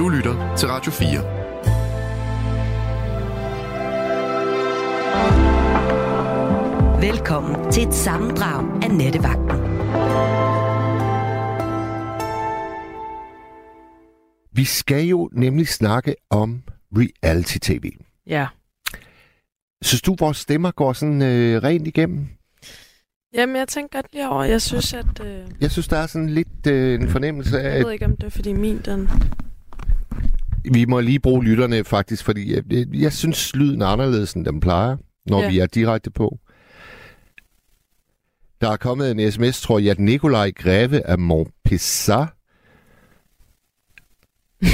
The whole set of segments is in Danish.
Du lytter til Radio 4. Velkommen til et sammendrag af Nettevagten. Vi skal jo nemlig snakke om reality-tv. Ja. Synes du, vores stemmer går sådan øh, rent igennem? Jamen, jeg tænker godt lige over. Jeg synes, at... Øh... Jeg synes, der er sådan lidt øh, en fornemmelse af... Jeg ved ikke, om det er, fordi min den... Vi må lige bruge lytterne faktisk, fordi jeg, jeg synes, lyden er anderledes, end den plejer, når ja. vi er direkte på. Der er kommet en sms, tror jeg, at Nikolaj Greve af Montpessat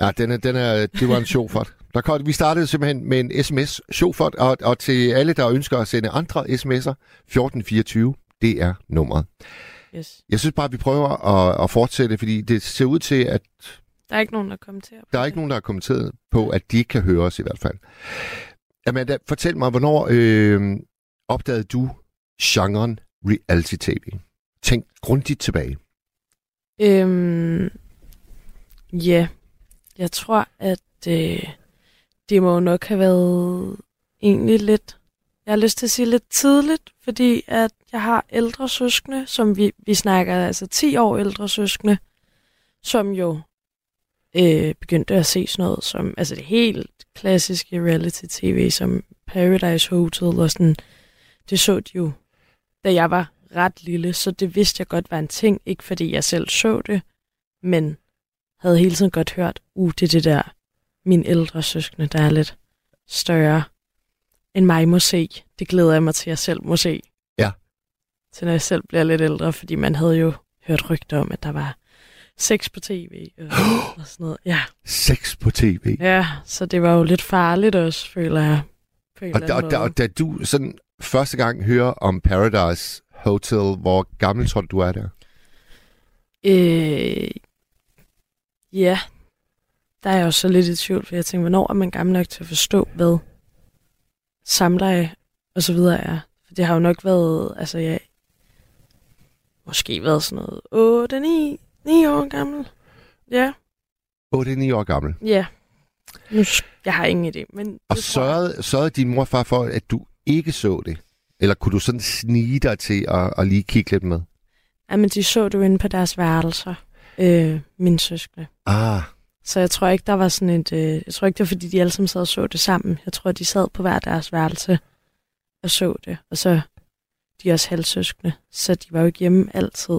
Ja, den er, den er, det var en sjovfart. Der kom, vi startede simpelthen med en sms sjovfart, og, og til alle, der ønsker at sende andre sms'er, 1424, det er nummeret. Yes. Jeg synes bare, at vi prøver at, at fortsætte, fordi det ser ud til, at... Der er ikke nogen, der kommenterer på Der er ikke nogen, der har kommenteret på, at de kan høre os i hvert fald. Amanda, fortæl mig, hvornår øh, opdagede du genren reality-tv? Tænk grundigt tilbage. Øhm, ja, yeah. jeg tror, at øh, det må nok have været egentlig lidt, jeg har lyst til at sige lidt tidligt, fordi at jeg har ældre søskende, som vi, vi snakker altså 10 år ældre søskende, som jo øh, begyndte at se sådan noget som, altså det helt klassiske reality-tv, som Paradise Hotel og sådan, det så de jo, da jeg var ret lille, så det vidste jeg godt var en ting, ikke fordi jeg selv så det, men havde hele tiden godt hørt, uh, det er det der, min ældre søskende, der er lidt større end mig må se. Det glæder jeg mig til, at jeg selv må se. Ja. Til når jeg selv bliver lidt ældre, fordi man havde jo hørt rygter om, at der var sex på tv og, og sådan noget. Ja. Sex på tv? Ja, så det var jo lidt farligt også, føler jeg. Og da, og, da, og da du sådan første gang hører om Paradise Hotel, hvor gammel tror du, du er der? Øh, ja, der er jeg også så lidt i tvivl, for jeg tænker, hvornår er man gammel nok til at forstå, hvad samleje og så videre er. For det har jo nok været, altså jeg måske været sådan noget 8, 9, 9 år gammel. Ja. 8-9 år gammel? Ja. Nu, jeg har ingen idé. Men og sørgede, sørgede din mor og far for, at du ikke så det? Eller kunne du sådan snige dig til at, at lige kigge lidt med? Jamen, de så du inde på deres værelser, øh, mine søskende. Ah. Så jeg tror ikke, der var sådan et... Øh, jeg tror ikke, det var, fordi de alle sammen sad og så det sammen. Jeg tror, de sad på hver deres værelse og så det. Og så de er også halvsøskende, så de var jo ikke hjemme altid.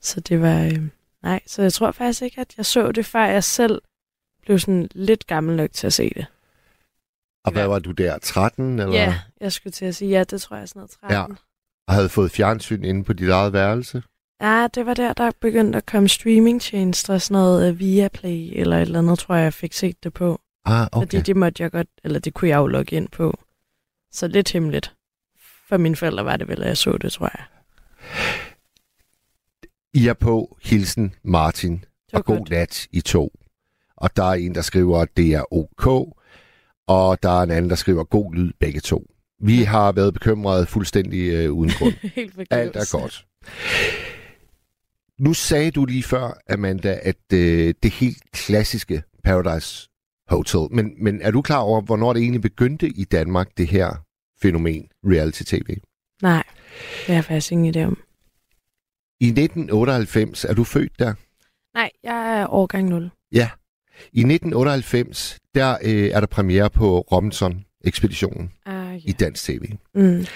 Så det var... Øh, nej, så jeg tror faktisk ikke, at jeg så det, før jeg selv blev sådan lidt gammel nok til at se det. Og hvad var du der? 13? Eller? Ja, jeg skulle til at sige, ja, det tror jeg er sådan noget 13. Ja. Og havde fået fjernsyn inde på dit eget værelse? Ja, det var der, der begyndte at komme streamingtjenester, sådan noget uh, Viaplay eller et eller andet, tror jeg, jeg fik set det på. Ah, okay. Fordi det måtte jeg godt, eller det kunne jeg jo logge ind på. Så lidt hemmeligt. For mine forældre var det vel, at jeg så det, tror jeg. I er på Hilsen Martin og God godt. Nat i to. Og der er en, der skriver, at det er ok. Og der er en anden, der skriver god lyd begge to. Vi har været bekymrede fuldstændig øh, uden grund. Helt forkert. Alt er godt. Nu sagde du lige før, Amanda, at øh, det helt klassiske Paradise Hotel. Men, men er du klar over, hvornår det egentlig begyndte i Danmark, det her fænomen, reality-tv? Nej, det har jeg faktisk ingen idé om. I 1998 er du født der? Nej, jeg er årgang 0. Ja. I 1998, der øh, er der premiere på Robinson-ekspeditionen Ah, ja. i dansk tv. Mm.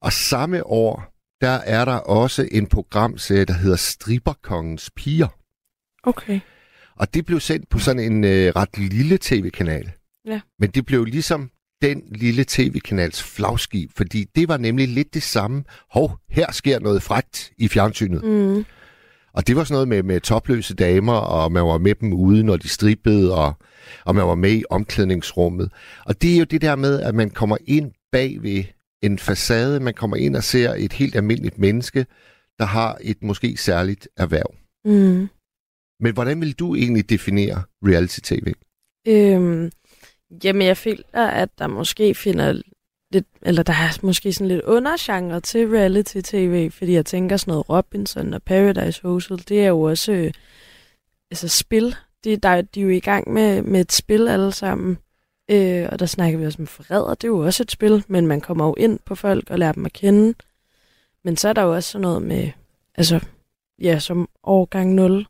Og samme år, der er der også en programserie, der hedder Stripperkongens Piger. Okay. Og det blev sendt på sådan en øh, ret lille tv-kanal. Ja. Men det blev ligesom den lille tv-kanals flagskib, fordi det var nemlig lidt det samme. Hov, her sker noget frægt i fjernsynet. Mm. Og det var sådan noget med, med topløse damer, og man var med dem ude, når de strippede, og, og man var med i omklædningsrummet. Og det er jo det der med, at man kommer ind bag ved en facade, man kommer ind og ser et helt almindeligt menneske, der har et måske særligt erhverv. Mm. Men hvordan vil du egentlig definere reality-tv? Øhm, jamen, jeg føler, at der måske finder lidt, eller der er måske sådan lidt undergenre til reality-tv, fordi jeg tænker sådan noget Robinson og Paradise Hotel, det er jo også øh, altså spil de, der, de er jo i gang med, med et spil alle sammen. Øh, og der snakker vi også om forræder. Det er jo også et spil, men man kommer jo ind på folk og lærer dem at kende. Men så er der jo også sådan noget med, altså, ja, som årgang 0.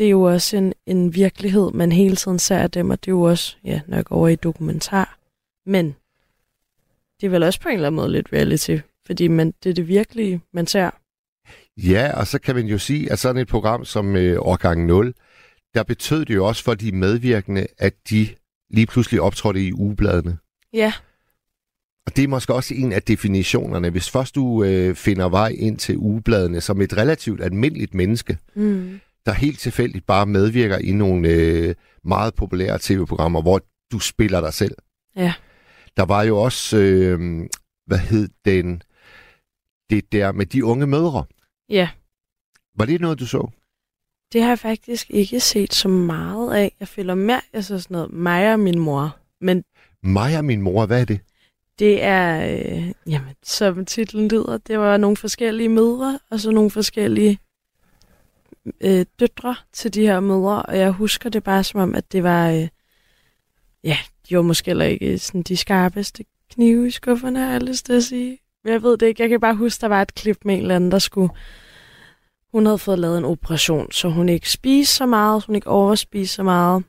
Det er jo også en, en virkelighed, man hele tiden ser af dem, og det er jo også, ja, nok over i dokumentar. Men det er vel også på en eller anden måde lidt reality, fordi man, det er det virkelige, man ser. Ja, og så kan man jo sige, at sådan et program som øh, Årgang 0, der betød det jo også for de medvirkende, at de lige pludselig optrådte i ugebladene. Ja. Og det er måske også en af definitionerne. Hvis først du øh, finder vej ind til ugebladene som et relativt almindeligt menneske, Mm. Der helt tilfældigt bare medvirker i nogle øh, meget populære tv-programmer, hvor du spiller dig selv. Ja. Der var jo også, øh, hvad hed den, det der med de unge mødre. Ja, Var det noget, du så? det har jeg faktisk ikke set så meget af. Jeg føler mere, jeg så sådan noget, mig og min mor. Men Mig og min mor, hvad er det? det er, øh, jamen, som titlen lyder, det var nogle forskellige mødre, og så nogle forskellige øh, døtre til de her mødre. Og jeg husker det bare som om, at det var, øh, ja, de var måske heller ikke øh, sådan de skarpeste knive i skufferne, har jeg lyst til at sige. Men jeg ved det ikke. Jeg kan bare huske, der var et klip med en eller anden, der skulle... Hun havde fået lavet en operation, så hun ikke spiste så meget, så hun ikke overspiste så meget.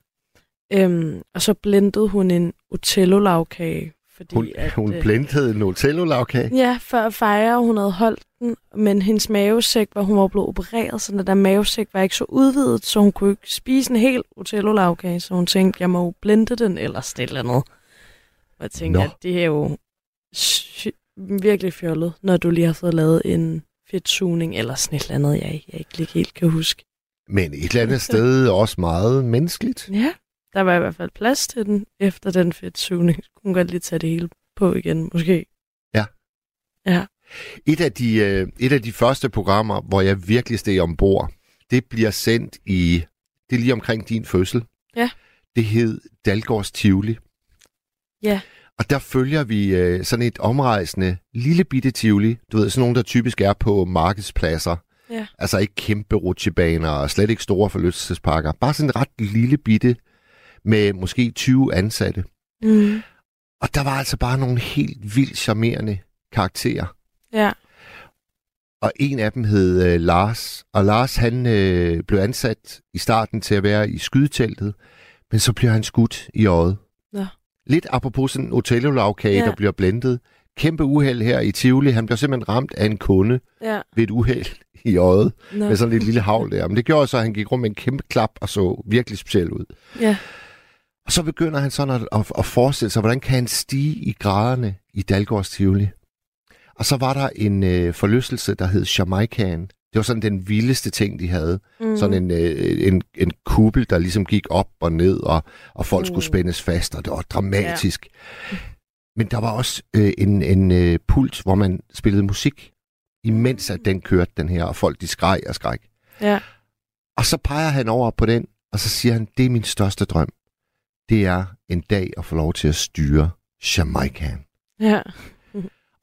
Øhm, og så blendede hun en Otello-lavkage. Fordi Hun, at, hun øh, blendede en Otello-lavkage. Ja, for at fejre, hun havde holdt den, men hendes mavesæk, hvor hun var blevet opereret, så den der mavesæk var ikke så udvidet, så hun kunne ikke spise en hel Otello-lavkage, så hun tænkte, jeg må jo blende den eller et eller andet. Og jeg tænkte, Nå. at det er jo virkelig fjollet, når du lige har fået lavet en fedtsugning eller sådan et eller andet, jeg, jeg ikke lige helt kan huske. Men et eller andet sted også meget menneskeligt. Ja, der var i hvert fald plads til den efter den fedtsugning. Hun kan godt lige tage det hele på igen, måske. Ja. Ja. Et af, de, øh, et af de første programmer, hvor jeg virkelig steg ombord, det bliver sendt i, det er lige omkring din fødsel. Ja. Det hed Dalgårds Tivoli. Ja. Og der følger vi øh, sådan et omrejsende lille bitte Tivoli. Du ved, sådan nogle, der typisk er på markedspladser. Ja. Altså ikke kæmpe rutsjebaner og slet ikke store forlystelsesparker. Bare sådan en ret lille bitte med måske 20 ansatte. Mm. Og der var altså bare nogle helt vildt charmerende karakterer. Ja. Og en af dem hed øh, Lars. Og Lars, han øh, blev ansat i starten til at være i skydeteltet, men så bliver han skudt i øjet. Nå. Lidt apropos sådan en Otello-lavkage, Ja. der bliver blendet. Kæmpe uheld her i Tivoli. Han blev simpelthen ramt af en kunde Ja. ved et uheld i øjet, Nå. med sådan et lille havl der. Men det gjorde så, at han gik rundt med en kæmpe klap og så virkelig speciel ud. Ja. Og så begynder han sådan at, at, at forestille sig, hvordan kan han stige i graderne i Dalgårds Tivoli. Og så var der en øh, forlystelse, der hed Jamaicaen. Det var sådan den vildeste ting, de havde. Mm. Sådan en, øh, en, en kuppel, der ligesom gik op og ned, og, og folk Mm. skulle spændes fast, og det var dramatisk. Ja. Men der var også øh, en, en øh, pult, hvor man spillede musik, imens at den kørte, den her, og folk de skreg og skræk. Ja. Og så peger han over på den, og så siger han, det er min største drøm. Det er en dag at få lov til at styre Jamaicaen. Ja.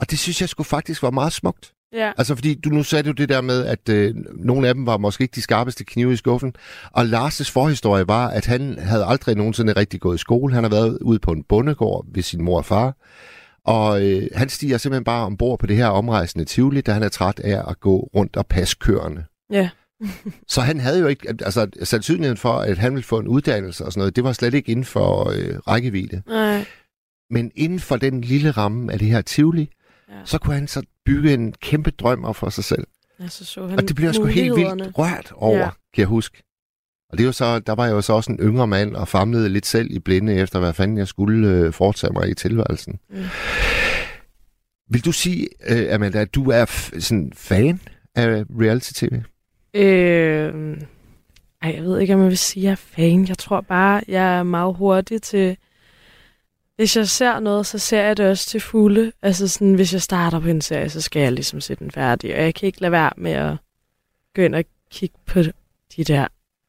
Og det synes jeg skulle faktisk var meget smukt. Ja. Altså fordi du nu sagde du det der med, at øh, nogle af dem var måske ikke de skarpeste knive i skuffen. Og Lars' forhistorie var, at han havde aldrig nogensinde rigtig gået i skole. Han har været ude på en bondegård ved sin mor og far. Og øh, han stiger simpelthen bare ombord på det her omrejsende Tivoli, da han er træt af at gå rundt og passe køerne. Ja. Så han havde jo ikke, altså sandsynligheden for, at han ville få en uddannelse og sådan noget, det var slet ikke inden for øh, rækkevidde. Nej. Men inden for den lille ramme af det her Tivoli, Ja. så kunne han så bygge en kæmpe drøm op for sig selv. Altså, så han Og det bliver jeg sgu helt vildt rørt over, ja. kan jeg huske. Og det var så, der var jeg jo så også en yngre mand og famlede lidt selv i blinde efter, hvad fanden jeg skulle øh, foretage mig i tilværelsen. Mm. Vil du sige, øh, Amanda, at du er f- sådan fan af reality-tv? Øh, ej, jeg ved ikke, om jeg vil sige, at jeg er fan. Jeg tror bare, jeg er meget hurtig til... Hvis jeg ser noget, så ser jeg det også til fulde. Altså sådan, hvis jeg starter på en serie, så skal jeg ligesom se den færdig. Og jeg kan ikke lade være med at gå ind og kigge på de der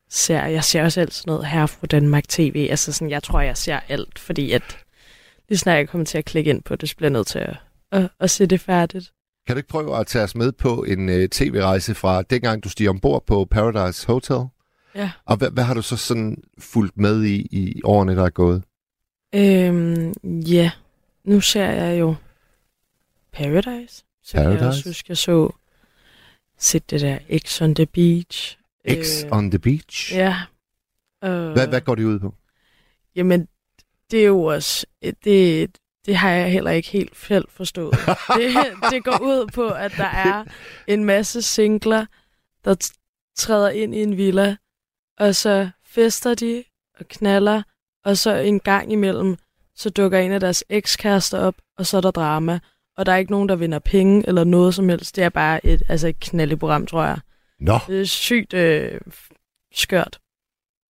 serier. Jeg ser også alt sådan noget her fra Danmark TV. Altså sådan, jeg tror, jeg ser alt, fordi at lige snart jeg kommer til at klikke ind på det, så bliver jeg nødt til at, at, at se det færdigt. Kan du ikke prøve at tage os med på en øh, tv-rejse fra dengang, du stiger ombord på Paradise Hotel, Ja. Og hvad, hvad har du så sådan fulgt med i, i årene, der er gået? Øhm, ja, nu ser jeg jo Paradise. Så kan jeg Paradise? også huske, jeg så set det der X on the Beach. X Øh, on the beach? Ja. Øh, Hvad, hvad går det ud på? Jamen, det er jo også... Det, det har jeg heller ikke helt selv forstået. det, det går ud på, at der er en masse singler, der træder ind i en villa, og så fester de og knaller, og så en gang imellem, så dukker en af deres ekskærester op, og så er der drama. Og der er ikke nogen, der vinder penge eller noget som helst. Det er bare et, altså et knaldeprogram, tror jeg. Nå, Det er sygt øh, skørt.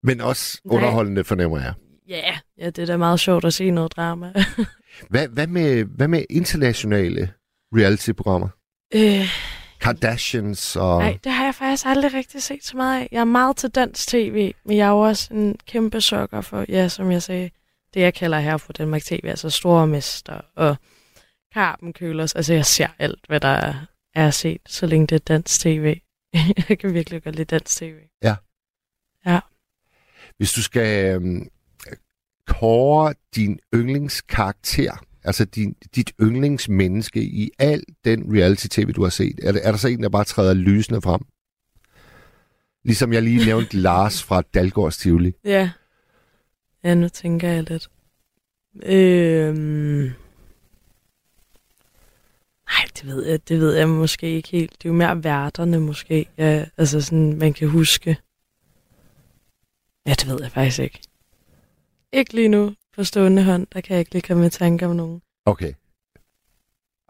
men også Nej. underholdende, fornemmer jeg. Ja, yeah. ja, det er da meget sjovt at se noget drama. Hvad, hvad, med, hvad med internationale reality-programmer? øh, Kardashians og... nej, det har jeg faktisk aldrig rigtig set så meget af. Jeg er meget til dansk tv, men jeg er jo også en kæmpe sokker for, ja, som jeg sagde, det jeg kalder her på Danmark TV, altså Store Mester og Carben Kølers. Altså, jeg ser alt, hvad der er, set, så længe det er dansk tv. jeg kan virkelig godt lide dansk tv. Hvis du skal øhm, kåre din yndlingskarakter, altså din, dit yndlingsmenneske i al den reality-tv, du har set, er, der- er der så en, der bare træder lysende frem? Ligesom jeg lige nævnte Lars fra Dalgårds Tivoli. Ja. Ja, nu tænker jeg lidt. Øhm... Nej, det ved jeg, det ved jeg måske ikke helt. Det er jo mere værterne måske. Ja, altså sådan, man kan huske. Ja, det ved jeg faktisk ikke. Ikke lige nu på stående hånd. Der kan jeg ikke lige komme i tanke om nogen. Okay.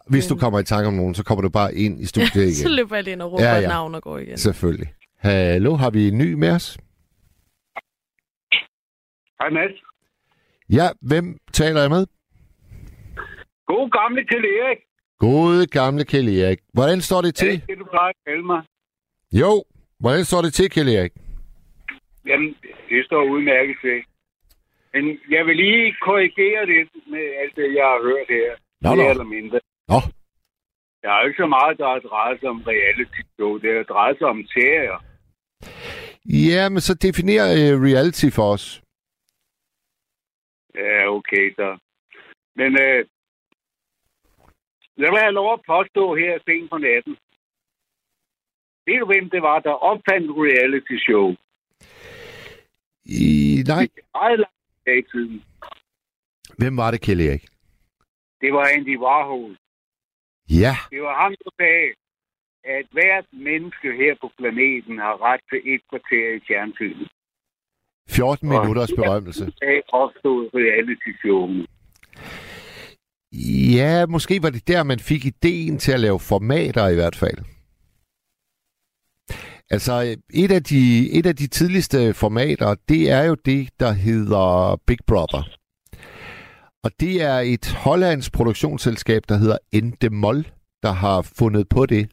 Hvis du kommer i tanke om nogen, så kommer du bare ind i studiet igen. så løber jeg lige ind og råber Ja, ja, ja. ja. navn og går igen. Selvfølgelig. Hallo, har vi en ny med os? Hej Mads. Ja, hvem taler jeg med? God gamle til Erik. Gode gamle Kjell Erik. Hvordan står det Er det til? ikke det, du plejer at kalde mig? Jo, hvordan står det til, Kjell Erik? Jamen, det står udmærket til. Men jeg vil lige korrigere lidt med alt det, jeg har hørt her. Nå, Mere nå. eller mindre. Nå. Der er ikke så meget, der har drejet sig om reality show. Det har drejet sig om serier. Ja, men så definerer uh, reality for os. Ja, okay så. Men øh, jeg vil have lov at påstå her sent på natten. Ved du, hvem det var, der opfandt reality show? I, nej, Meget langt tilbage i tiden. hvem var det, Kjell Erik? Det var Andy Warhol. Ja, Det var ham, der sagde, at hvert menneske her på planeten har ret til et kvarter i fjernsynet. 14 Og minutters berømmelse. er opstået reality showen. Ja, måske var det der, man fik ideen til at lave formater i hvert fald. Altså, et af de, et af de tidligste formater, det er jo det, der hedder Big Brother. Og det er et hollandsk produktionsselskab, der hedder Endemol, der har fundet på det.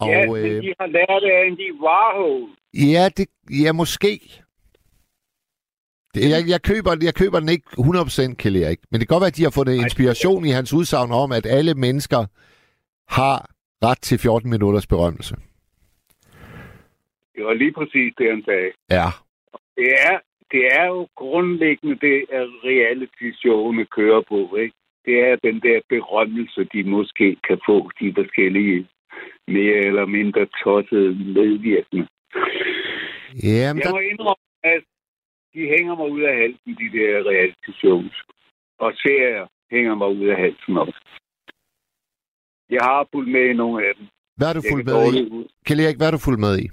Og, ja, men øh, de har lært af Andy Warhol. Ja, det, ja måske. Det, jeg, jeg, køber, jeg køber den ikke 100% Kjell Erik, men det kan godt være, at de har fundet inspiration i hans udsagn om, at alle mennesker har ret til 14 minutters berømmelse. Det var lige præcis det, han sagde. Ja. Det er, det er jo grundlæggende det, at reality-showene kører på. Ikke? Det er den der berømmelse, de måske kan få, de forskellige mere eller mindre tossede medvirkende. Ja, men Jeg må der, indrømme, at de hænger mig ud af halsen, de der reality shows. Og serier hænger mig ud af halsen også. Jeg har fulgt med i nogle af dem. hvad har du fulgt kan med i? Kjell Erik, hvad har du fulgt med i?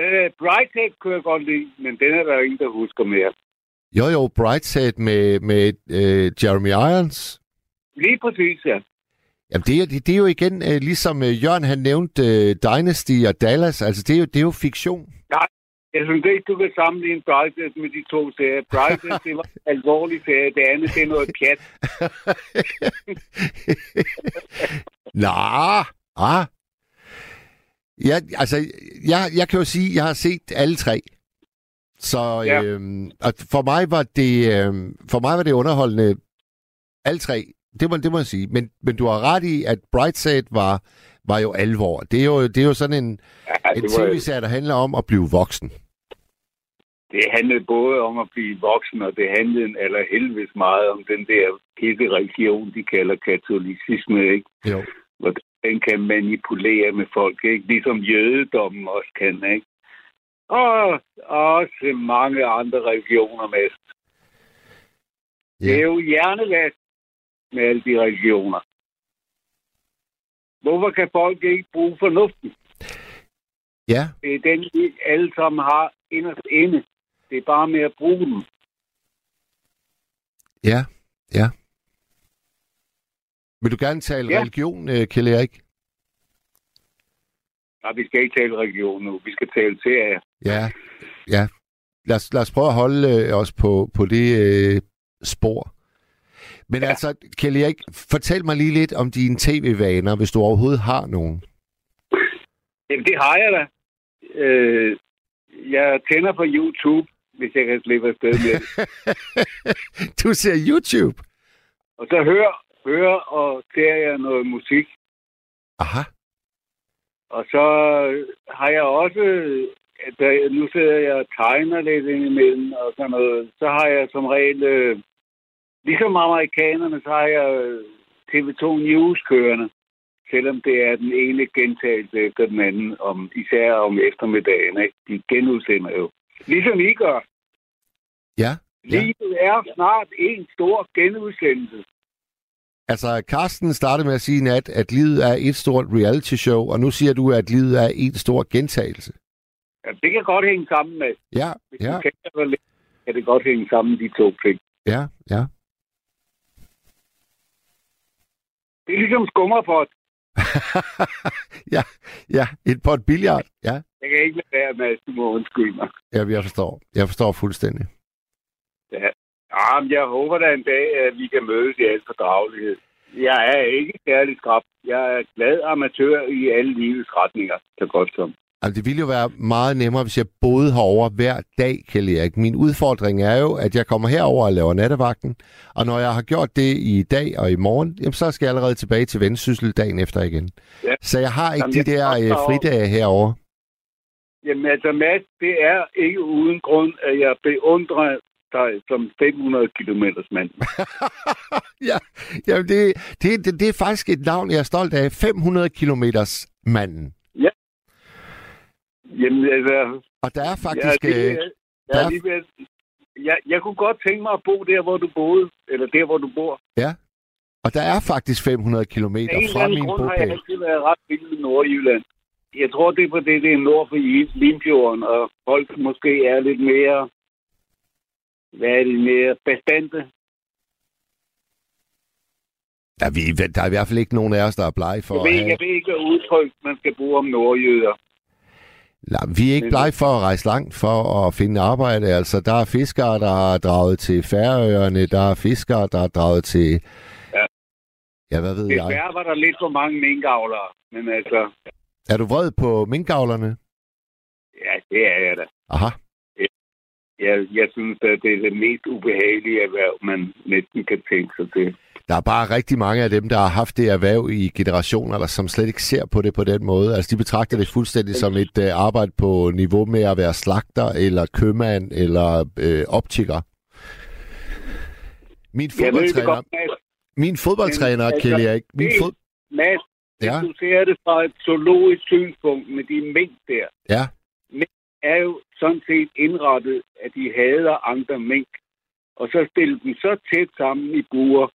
Øh, Brighthead kunne jeg godt lide, men den er der ingen, der husker mere. Jo, jo, Brightside med, med øh, Jeremy Irons. Lige præcis, ja. Jamen, det er, det, det er jo igen, øh, ligesom øh, Jørgen han nævnte øh, Dynasty og Dallas, altså det er jo, det er jo fiktion. Jeg synes ikke, du kan sammenligne Brighthead med de to serier. Brighthead, det var en alvorlig serie. Det andet, det er noget pjat. Nå, ah. Ja, altså, jeg, jeg kan jo sige, at jeg har set alle tre. Så Ja. øhm, og for mig var det øhm, for mig var det underholdende alle tre. Det må, det må jeg sige. Men, men du har ret i, at Brightside var, var jo alvor. Det er jo, det er jo sådan en... Ja, En tv-serie, der handler om at blive voksen. det handlede både om at blive voksen, og det handlede eller helvedes meget om den der kirkereligion, de kalder katolicisme, ikke? Jo. Den kan manipulere med folk, ikke? Ligesom jødedommen også kan, ikke? Og også mange andre religioner med. Ja. Det er jo hjernevask med alle de religioner. Hvorfor kan folk ikke bruge fornuften? Ja, Det er den, vi alle sammen har inderst inde. Det er bare med at bruge dem. ja, ja. Vil du gerne tale Ja. religion, øh, Kjell Erik? Nej, vi skal ikke tale religion nu. Vi skal tale serier. Ja, ja. Lad os, lad os prøve at holde øh, os på, på det øh, spor. Men. Ja. altså, Kjell Erik, fortæl mig lige lidt om dine tv-vaner, hvis du overhovedet har nogen. Jamen, det har jeg da. Øh, jeg tænder på YouTube, hvis jeg kan slippe afsted med det. du ser YouTube? Og så hører, hører og ser jeg noget musik. Aha. Og så har jeg også, da, nu sidder jeg og tegner lidt indimellem og sådan noget, så har jeg som regel, øh, ligesom amerikanerne, så har jeg øh, TV2 News kørende. Selvom det er den ene gentagelse efter den anden, om, især om eftermiddagen. Ikke? De genudsender jo. Ligesom I gør. Ja, ja. Livet er snart en stor genudsendelse. Altså, Carsten startede med at sige i nat, at livet er et stort reality show, og nu siger du, at livet er en stor gentagelse. Ja, det kan godt hænge sammen med. Ja, Hvis ja, du kender det lidt, kan det godt hænge sammen, de to ting. ja, ja. Det er ligesom skummerpot. ja, ja, et pot billiard. Ja, Jeg kan ikke lade være med, at du må undskylde mig. ja, jeg forstår. Jeg forstår fuldstændig. Ja. Ja, men jeg håber da en dag, at vi kan mødes i al fordragelighed. Jeg er ikke særlig skrab. Jeg er glad amatør i alle livets retninger, så godt som. Altså, det ville jo være meget nemmere, hvis jeg boede herover hver dag, Kjell Erik. Min udfordring er jo, at jeg kommer herover og laver nattevagten, og når jeg har gjort det i dag og i morgen, jamen, så skal jeg allerede tilbage til vendsyssel dagen efter igen. Ja. Så jeg har ikke Jamen, de der øh, fridage herover. Jamen altså, Mads, det er ikke uden grund, at jeg beundrer dig som 500 km mand. ja, jamen det, det, det, det er faktisk et navn, jeg er stolt af. 500 kilometers manden. Jamen altså, Og der er faktisk... er lige, øh, jeg, der er er- alligevel, jeg, jeg kunne godt tænke mig at bo der, hvor du boede, eller der, hvor du bor. og der er faktisk 500 Af kilometer en eller fra min grund har jeg altid været ret vild med Nordjylland. Jeg tror, det er på det, det er nord for Limfjorden, og folk måske er lidt mere, hvad er det, mere bestandte. Der er, vi, der er i hvert fald ikke nogen af os, der er blege for Jeg at ved, have... jeg ved ikke, hvad udtryk man skal bruge om nordjyder. Nej, vi er ikke blege for at rejse langt for at finde arbejde. Altså, der er fiskere, der er draget til Færøerne. Der er fiskere, der er draget til... Ja. Ja, hvad ved jeg? Desværre var der lidt for mange minkavlere, men altså, Er du vred på minkavlerne? ja, det er jeg da. Aha. Jeg, jeg synes, at det er det mest ubehagelige erhverv, man næsten kan tænke sig til. Der er bare rigtig mange af dem, der har haft det erhverv i generationer, der som slet ikke ser på det på den måde. Altså, de betragter det fuldstændig som et uh, arbejde på niveau med at være slagter, eller købmand, eller øh, optiker. Min fodboldtræner, godt, Mads. min fodboldtræner, Men, altså, Kjell Erik, min det- fod... Mads, Ja. du ser det fra et zoologisk synspunkt med de mink der, Ja, er jo sådan set indrettet, at de hader andre mink. Og så stille dem så tæt sammen i buer,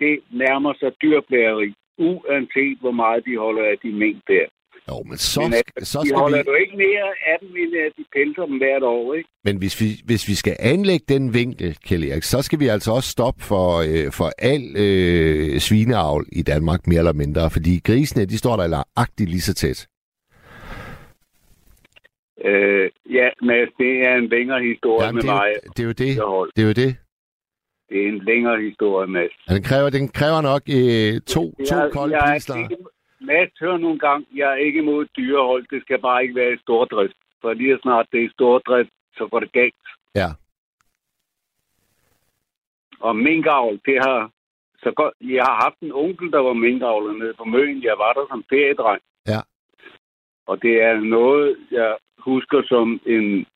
det nærmer sig dyrplageri, uanset hvor meget de holder af de mink der. jo, men så, Men sk- altså, så de skal holder vi... jo ikke mere af dem, end at de pelser dem hvert år, ikke? Men hvis vi, hvis vi skal anlægge den vinkel, Kjell Erik, så skal vi altså også stoppe for, øh, for al øh, svineavl i Danmark, mere eller mindre. Fordi grisene, de står der agtigt lige så tæt. Øh, ja, Mads, det er en længere historie Jamen, med det, er mig. det er jo det. Det er jo det. Det er en længere historie, Mads. Den kræver, den kræver nok øh, to, to jeg, kolde jeg er ikke, Mads, hør nogle gang. Jeg er ikke imod dyrehold. Det skal bare ikke være i stordrift. For lige snart det er i stordrift, så går det galt. Ja. Og minkavl, det har... Så godt, jeg har haft en onkel, der var minkavler nede på Møn. Jeg var der som feriedreng. Ja. Og det er noget, jeg husker som en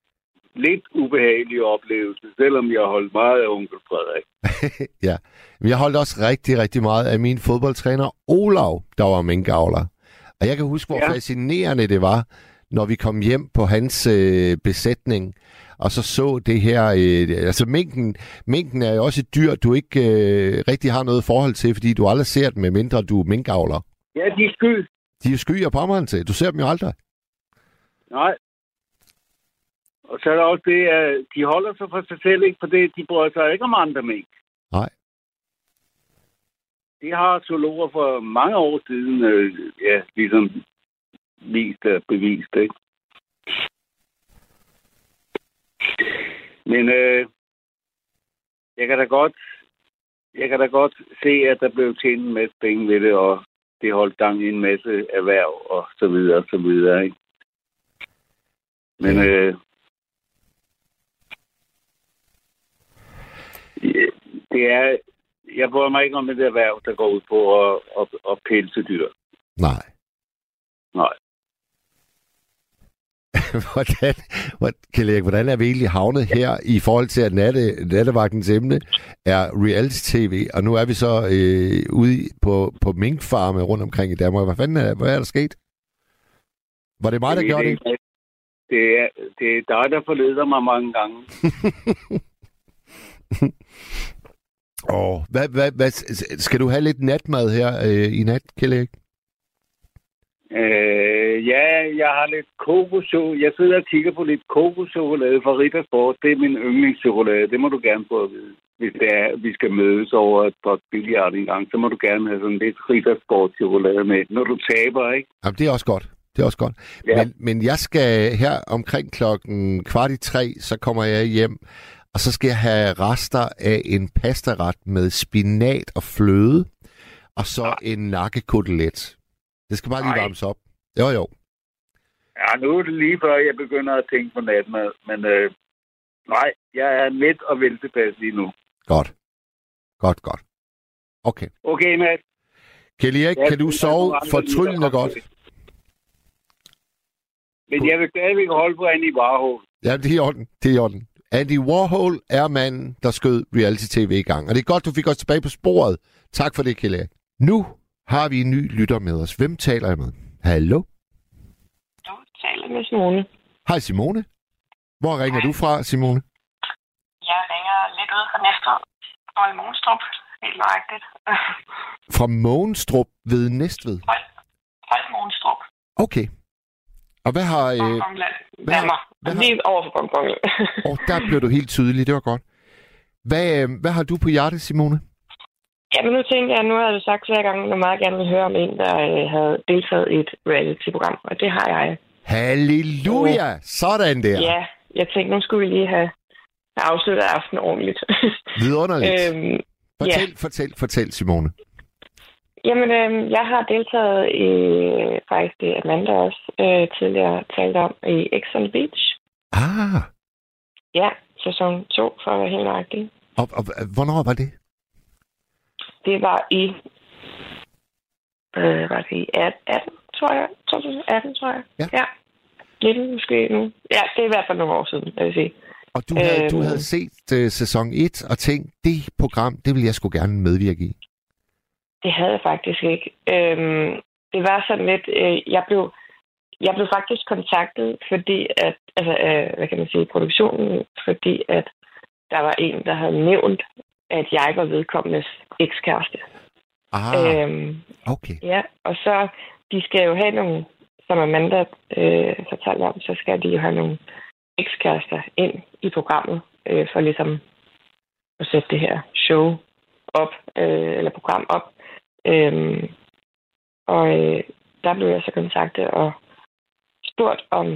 lidt ubehagelig oplevelse, selvom jeg holdt meget af onkel Frederik. ja, men jeg holdt også rigtig, rigtig meget af min fodboldtræner Olav, der var minkavler. Og jeg kan huske, hvor ja. fascinerende det var, når vi kom hjem på hans øh, besætning, og så så det her... Øh, altså, minken, minken er jo også et dyr, du ikke øh, rigtig har noget forhold til, fordi du aldrig ser dem, med mindre du er minkavler. Ja, de er sky. De er sky og pommeren til. Du ser dem jo aldrig. Nej. Og så er der også det, at de holder sig for sig selv, ikke? For det, de bryder sig ikke om andre mink. Nej. Det har zoologer for mange år siden, øh, ja, ligesom vist og bevist, ikke? Men øh, jeg kan da godt jeg kan da godt se, at der blev tjent en masse penge ved det, og det holdt gang i en masse erhverv, og så videre, og så videre, ikke? Men øh, det er, jeg bryder mig ikke om det erhverv, der går ud på at, at, at pelse dyr. Nej. Nej. hvordan, hvordan, hvordan er vi egentlig havnet her i forhold til, at natte, nattevagtens emne er reality-tv, og nu er vi så øh, ude på, på minkfarme rundt omkring i Danmark. Hvad fanden er, hvad er der sket? Var det mig, der det, gjorde det? Det er, det er dig, der forleder mig mange gange. oh, hvad, hvad, hvad, skal du have lidt natmad her øh, i nat, Kjell Øh, ja, jeg har lidt kokoschokolade. Jeg sidder og kigger på lidt kokoschokolade fra Rittersport. Det er min yndlingschokolade. Det må du gerne få at vide. Hvis det er, vi skal mødes over et par billiard en gang, så må du gerne have sådan lidt Rittersport chokolade med, når du taber, ikke? Jamen, det er også godt. Det er også godt. Ja. Men, men jeg skal her omkring klokken kvart i tre, så kommer jeg hjem, og så skal jeg have rester af en pastaret med spinat og fløde, og så ja. en nakkekotelet. Det skal bare lige varmes op. Jo, jo. Ja, nu er det lige før, jeg begynder at tænke på natmad. Men øh, nej, jeg er midt og vel tilpas lige nu. Godt. Godt, godt. Okay. Okay, Matt. Kelly Erik, kan du sove fortryllende godt? Men jeg vil stadigvæk holde på Andy Warhol. Ja, det er i orden. Det er i orden. Andy Warhol er manden, der skød reality-tv i gang. Og det er godt, du fik os tilbage på sporet. Tak for det, Erik. Nu har vi en ny lytter med os. Hvem taler jeg med? Hallo? Du taler med Simone. Hej Simone. Hvor ringer Hej. du fra, Simone? Jeg ringer lidt ud fra Næstved. Fra Mogenstrup. Helt nøjagtigt. fra Mogenstrup ved Næstved? Fra Mogenstrup. Okay. Og hvad har... Øh, hvad har, hvad har, Lige over for og der blev du helt tydelig. Det var godt. Hvad, øh, hvad har du på hjertet, Simone? Ja, men nu tænkte jeg, nu har du sagt flere gange, at du meget gerne vil høre om en, der øh, havde deltaget i et reality-program, og det har jeg. Halleluja! Øh, Sådan der. Ja, jeg tænkte, nu skulle vi lige have, have afsluttet aftenen ordentligt. Vidunderligt. øhm, fortæl, ja. fortæl, fortæl, Simone. Jamen, øh, jeg har deltaget i faktisk det Amanda også øh, tidligere talt om i X on the Beach. Ah. Ja, sæson 2 for at være helt nøjagtig. Og, og, hvornår var det? Det var i... Øh, var det i 18, tror jeg? 2018, tror jeg. Ja. ja. Lidt måske nu. Ja, det er i hvert fald nogle år siden, jeg vil sige. Og du havde, øhm, du havde set uh, sæson 1 og tænkt, det program, det vil jeg sgu gerne medvirke i. Det havde jeg faktisk ikke. Øhm, det var sådan lidt... Øh, jeg blev jeg blev faktisk kontaktet, fordi at, altså, øh, hvad kan man sige, produktionen, fordi at der var en, der havde nævnt, at jeg var vedkommendes ekskæreste. Ah, øhm, okay. Ja, og så, de skal jo have nogle, som Amanda øh, fortalte om, så skal de jo have nogle ekskærester ind i programmet, øh, for ligesom at sætte det her show op, øh, eller program op. Øhm, og øh, der blev jeg så kontaktet og spurgt, om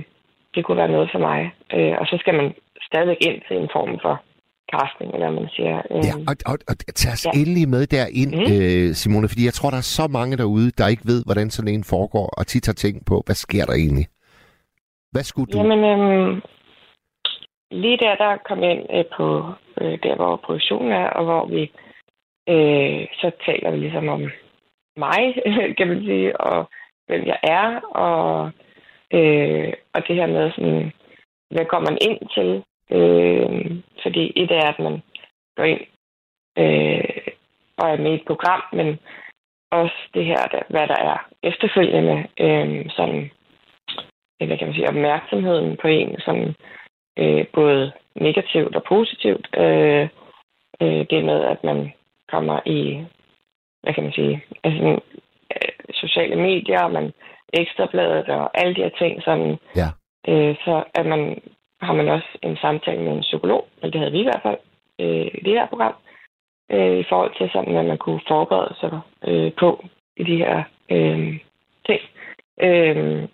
det kunne være noget for mig. Øh, og så skal man stadigvæk ind til en form for casting, eller man siger. Øh, ja, og, og, og tag os ja. endelig med derind, mm. øh, Simone, fordi jeg tror, der er så mange derude, der ikke ved, hvordan sådan en foregår, og tit har tænkt på, hvad sker der egentlig? Hvad skulle du? Jamen, øh, lige der, der kom jeg ind øh, på øh, der, hvor produktionen er, og hvor vi øh, så taler vi ligesom om mig, kan man sige, og hvem jeg er, og Øh, og det her med sådan, hvad kommer man ind til? Øh, fordi et er, at man går ind øh, og er med i et program, men også det her, der, hvad der er efterfølgende, øh, sådan, øh, hvad kan man sige, opmærksomheden på en, sådan, øh, både negativt og positivt. Øh, øh, det med, at man kommer i, hvad kan man sige, altså, øh, sociale medier, man ekstrabladet og alle de her ting, sådan, Ja. øh, så at man, har man også en samtale med en psykolog, eller det havde vi i hvert fald øh, i det her program, øh, i forhold til sådan, at man kunne forberede sig øh, på i de her øh, ting. Øh,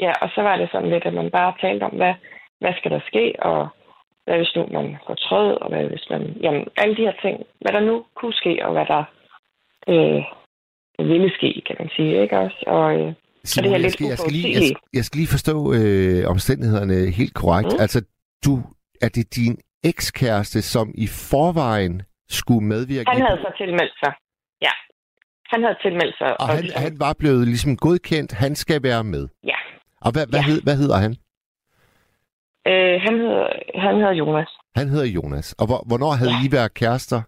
ja, og så var det sådan lidt, at man bare talte om, hvad, hvad skal der ske, og hvad hvis nu man fortrød, og hvad hvis man... Jamen, alle de her ting, hvad der nu kunne ske, og hvad der øh, ville ske, kan man sige, ikke også? Og, øh, Simon, det her jeg, lidt skal, jeg, skal lige, jeg, jeg skal lige forstå øh, omstændighederne helt korrekt. Mm. Altså, du, er det din ekskæreste, som i forvejen skulle medvirke? han havde så tilmeldt sig. Ja. Han havde tilmeldt sig. Og han, han var blevet ligesom godkendt, han skal være med. Ja. Og hvad, hvad, Ja. hed, hvad hedder han? Øh, han, hedder, han hedder Jonas. Han hedder Jonas. Og hvor, hvornår havde Ja. I været kærester?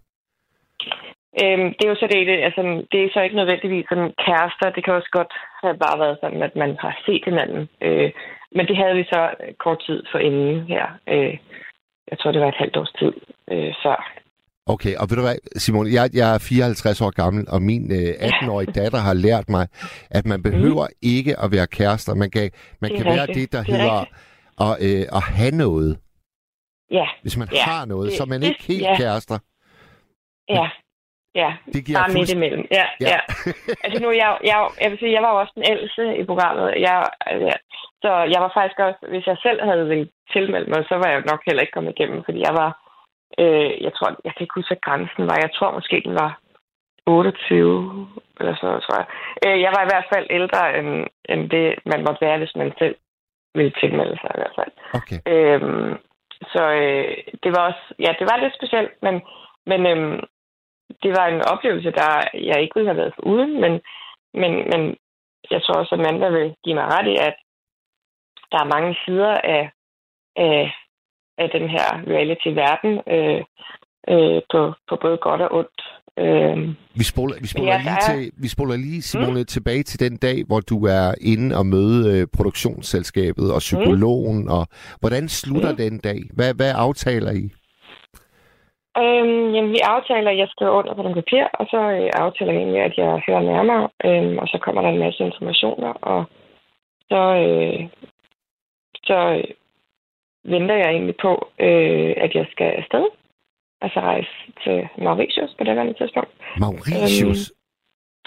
Øhm, det er jo så det, det, altså, det er så ikke nødvendigvis sådan kærester. Det kan også godt have bare været sådan, at man har set hinanden. Øh, men det havde vi så kort tid for inden her. Øh, jeg tror, det var et halvt års tid øh, før. Okay, og ved du hvad, Simon, jeg, jeg er 54 år gammel, og min øh, 18-årige datter har lært mig, at man behøver mm. ikke at være kærester. Man kan, man kan være rigtigt. det, der Det er hedder at, øh, at have noget. Ja, Hvis man Ja, har noget, det- så er man det- ikke helt ja. kærester. ja, ja. Det giver Bare midt fuldst- imellem. Ja, Ja. ja. altså nu, jeg, jeg, jeg vil sige, jeg var jo også den ældste i programmet. Jeg, ja. Så jeg var faktisk også, hvis jeg selv havde vil tilmelde mig, så var jeg nok heller ikke kommet igennem, fordi jeg var, øh, jeg tror, jeg kan ikke huske, hvad grænsen var. Jeg tror måske, den var 28, eller så, tror jeg. Øh, jeg var i hvert fald ældre, end, end det, man måtte være, hvis man selv ville tilmelde sig i hvert fald. Okay. Øhm, så øh, det var også, ja, det var lidt specielt, men, men øhm, det var en oplevelse, der jeg ikke ville have været uden, men, men, men jeg tror også, at Amanda vil give mig ret i, at der er mange sider af, af, af den her reality-verden øh, øh, på, på både godt og ondt. Øh, Vi spoler, vi spoler, Ja, lige, er- til, vi spoler lige, Simone, mm. tilbage til den dag, hvor du er inde og møde øh, produktionsselskabet og psykologen. Og hvordan slutter Mm. den dag? Hvad, hvad aftaler I? Øhm, jamen, vi aftaler, at jeg skriver under på den papir, og så øh, aftaler jeg egentlig, at jeg hører nærmere, øhm, og så kommer der en masse informationer, og så, øh, så øh, venter jeg egentlig på, øh, at jeg skal afsted. Altså rejse til Mauritius på det her tidspunkt. Mauritius. Øhm,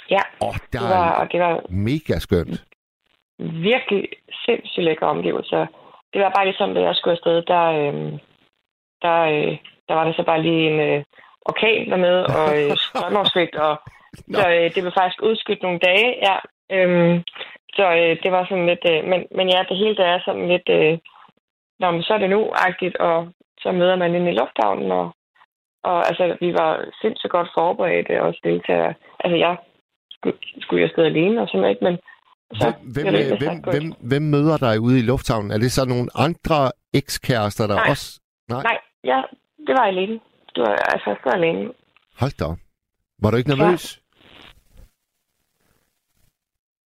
Ja, oh, der det var, og det var mega skønt. virkelig sindssygt lækre omgivelser. Det var bare ligesom, da jeg skulle afsted, der, øh, der, øh, der var der så bare lige en øh, orkan dernede, og øh, og Nå. så øh, det blev faktisk udskudt nogle dage, ja. Øhm, så øh, det var sådan lidt, øh, men, men ja, det hele det er sådan lidt, øh, Nå, men så er det nu-agtigt, og så møder man ind i lufthavnen, og, og altså, vi var sindssygt godt forberedte, også deltagere. Altså, jeg skulle, skulle jo afsted alene og sådan noget, ikke? men så Hvem, hvem, det øh, hvem, hvem, hvem møder dig ude i lufthavnen? Er det så nogle andre ekskærester, der Nej. også... Nej. Nej, ja, det var alene. Du var altså afsted alene. Hold da. Var du ikke nervøs?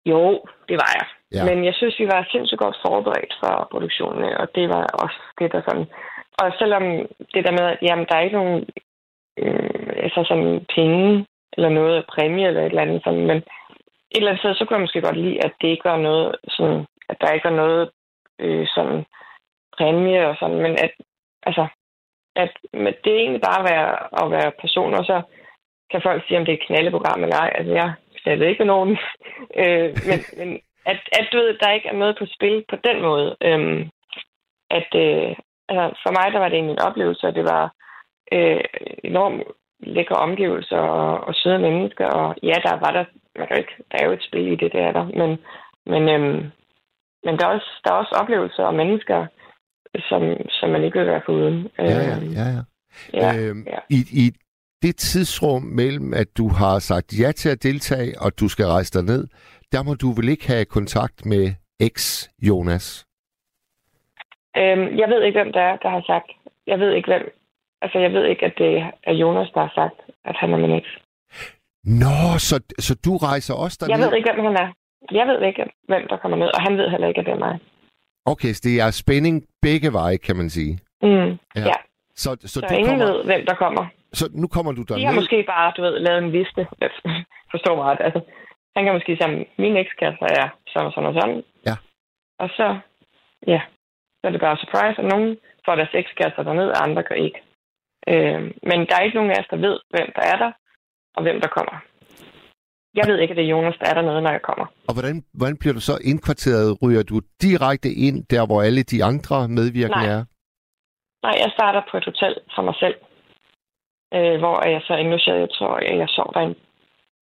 Jo, det var jeg. Ja. Ja. Men jeg synes, vi var sindssygt godt forberedt for produktionen, og det var også det, der sådan... Og selvom det der med, at jamen, der er ikke nogen øh, altså sådan penge eller noget præmie eller et eller andet sådan, men et eller andet sted, så kunne jeg måske godt lide, at det ikke var noget sådan, at der ikke var noget øh, sådan præmie og sådan, men at, altså, at men det er egentlig bare at være, at være person, og så kan folk sige, om det er et knaldeprogram eller ej. Altså, jeg knaldede ikke med nogen. øh, men, men at, at du ved, der ikke er noget på spil på den måde. Øhm, at øh, altså, for mig, der var det egentlig en oplevelse, og det var øh, enormt lækre omgivelser og, og søde mennesker. Og ja, der var der, man kan ikke, der er jo et spil i det, der er der. Men, men, øhm, men der, er også, der er også oplevelser og mennesker, som, som man ikke vil være foruden. Ja, ja, Øhm, ja. ja. ja, øhm, ja. I, I det tidsrum mellem, at du har sagt ja til at deltage, og du skal rejse dig ned, der må du vel ikke have kontakt med eks-Jonas? Øhm, jeg ved ikke, hvem der er, der har sagt. Jeg ved ikke, hvem... Altså, jeg ved ikke, at det er Jonas, der har sagt, at han er min eks. Nå, så, så du rejser også derned? Jeg ved ikke, hvem han er. Jeg ved ikke, hvem der kommer ned, og han ved heller ikke, at det er mig. Okay, så det er spænding begge veje, kan man sige. Mm. Ja. Ja. Så, så, Så du ingen kommer, ved, hvem der kommer. så nu kommer du De har derned. måske bare, du ved, lavet en liste. Forstår mig ret. Altså, han kan måske sige, min ekskæreste er sådan og sådan og sådan. Ja. Og så, ja, så er det bare surprise, og nogen får deres ekskærester derned, og andre gør ikke. Øh, men der er ikke nogen af os, der ved, hvem der er der, og hvem der kommer. Jeg ved ikke, at det er Jonas, der er dernede, når jeg kommer. Og hvordan, hvordan bliver du så indkvarteret? Ryger du direkte ind der, hvor alle de andre medvirkende Nej. er? Nej, jeg starter på et hotel for mig selv, øh, hvor jeg så indlogeret, jeg tror, jeg, jeg sov der en,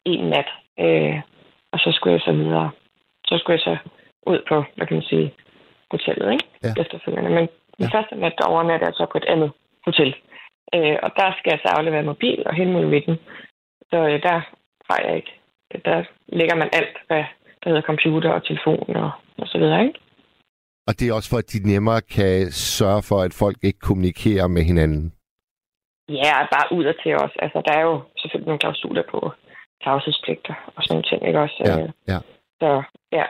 en nat, øh, og så skulle jeg så videre. Så skulle jeg så ud på, hvad kan man sige, hotellet, ikke? Ja. Efterfølgende. Men den Ja. første nat, der overnatter jeg så på et andet hotel. Øh, og der skal jeg så aflevere mobil og hele muligheden. Så øh, der har jeg ikke. Der lægger man alt, hvad der hedder computer og telefon og, og så videre, ikke? Og det er også for, at de nemmere kan sørge for, at folk ikke kommunikerer med hinanden. Ja, bare ud og til os. Altså, der er jo selvfølgelig nogle klausuler på tavshedspligter og sådan ting, ikke også? Ja, Øh, ja. Så ja,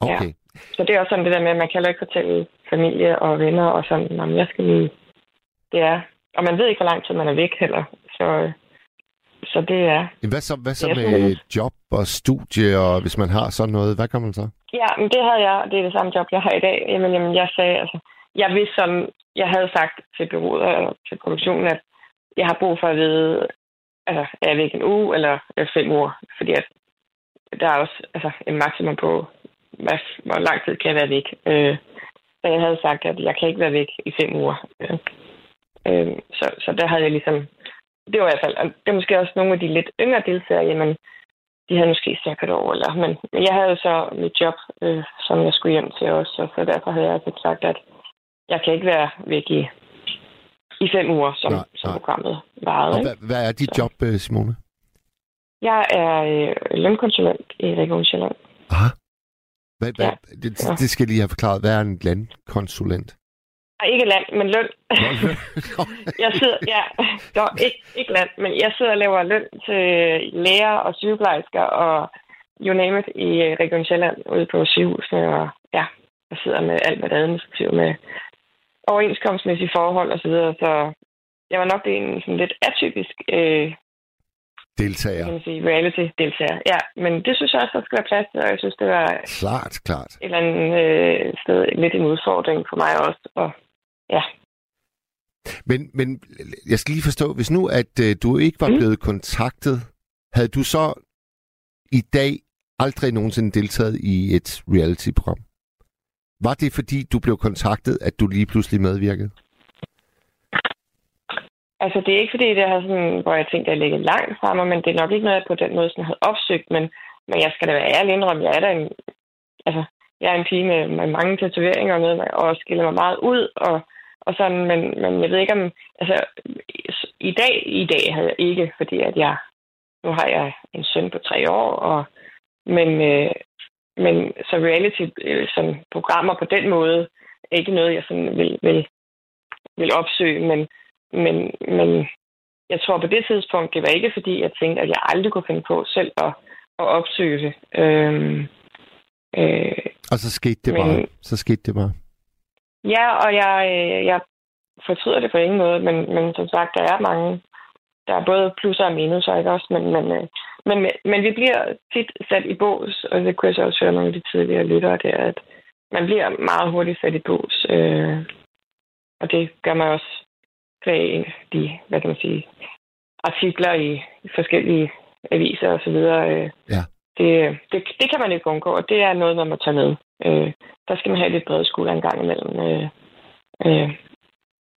Okay. så det er også sådan det der med, at man kan ikke fortælle familie og venner og sådan, om jeg skal lige... Det er... Og man ved ikke, hvor lang tid man er væk heller. Så, så det er... Jamen, Hvad så, hvad så med sådan job og studie, og hvis man har sådan noget, hvad gør man så? Ja, men det havde jeg, det er det samme job, jeg har i dag. Jamen, jamen jeg sagde, altså, jeg vidste sådan, jeg havde sagt til bureauet og til produktionen, at jeg har brug for at vide, altså, er jeg væk en uge eller er fem uger? Fordi at der er også altså, en maksimum på, hvad, hvor lang tid kan jeg være væk. Øh, så jeg havde sagt, at jeg kan ikke være væk i fem uger. Øh, øh, så, så der havde jeg ligesom, det var i hvert fald, og det er måske også nogle af de lidt yngre deltagere, jamen, de havde måske sagt år, eller, men, men jeg havde jo så mit job, øh, som jeg skulle hjem til også, og så derfor havde jeg altså sagt, at jeg kan ikke være væk i, i fem uger, som, Nej, som nej. programmet varede. Og hvad, hvad er dit Så. job, øh, Simone? Jeg er øh, lønkonsulent i Region Sjælland. Aha. Hvad, hvad, Ja. det, det skal jeg lige have forklaret. Hvad er en landkonsulent? Nej, ikke land, men løn. Jeg sidder, ja, Nå, ikke, ikke land, men jeg sidder og laver løn til læger og sygeplejersker og you name it i øh, Region Sjælland ude på sygehusene. Og ja, jeg sidder med alt, hvad der er administrativt med overenskomstmæssige forhold osv. Så, videre. så jeg var nok det en sådan lidt atypisk øh, Deltager. kan man sige, reality-deltager. Ja, men det synes jeg også, der skal være plads til, og jeg synes, det var et Klart, klart. eller andet øh, sted lidt en udfordring for mig også. Og ja, Men, men jeg skal lige forstå, hvis nu, at øh, du ikke var Mm. blevet kontaktet, havde du så i dag aldrig nogensinde deltaget i et reality-program? Var det, fordi du blev kontaktet, at du lige pludselig medvirkede? Altså, det er ikke fordi, det er sådan, hvor jeg tænkte, at jeg ligger langt fra mig, men det er nok ikke noget, jeg på den måde sådan havde opsøgt, men, men jeg skal da være ærlig indrømme, jeg er da en, altså, jeg er en pige med, med mange tatoveringer og noget, og skiller mig meget ud, og, og sådan, men, men jeg ved ikke om, altså, i dag, i dag havde jeg ikke, fordi at jeg, nu har jeg en søn på tre år, og, men, øh, men så reality, øh, sådan, programmer på den måde, er ikke noget, jeg sådan vil, vil, vil opsøge, men, men, men jeg tror på det tidspunkt, det var ikke fordi, jeg tænkte, at jeg aldrig kunne finde på selv at, at opsøge det. Øhm, øh, Og så skete det Men- bare. Så skete det bare ja, og jeg, øh, jeg fortryder det på ingen måde, men, men som sagt, der er mange, der er både plusser og minuser, ikke også? Men, men, men, men, men vi bliver tit sat i bås, og det kunne jeg så også høre nogle af de tidligere lyttere der, at man bliver meget hurtigt sat i bås. Øh, og det gør man også kvæg de, hvad kan man sige, artikler i, i forskellige aviser og så videre. Øh, Ja det, det, det kan man ikke undgå, og det er noget, man må tage med. Øh, der skal man have lidt brede skulder en gang imellem. Øh, øh,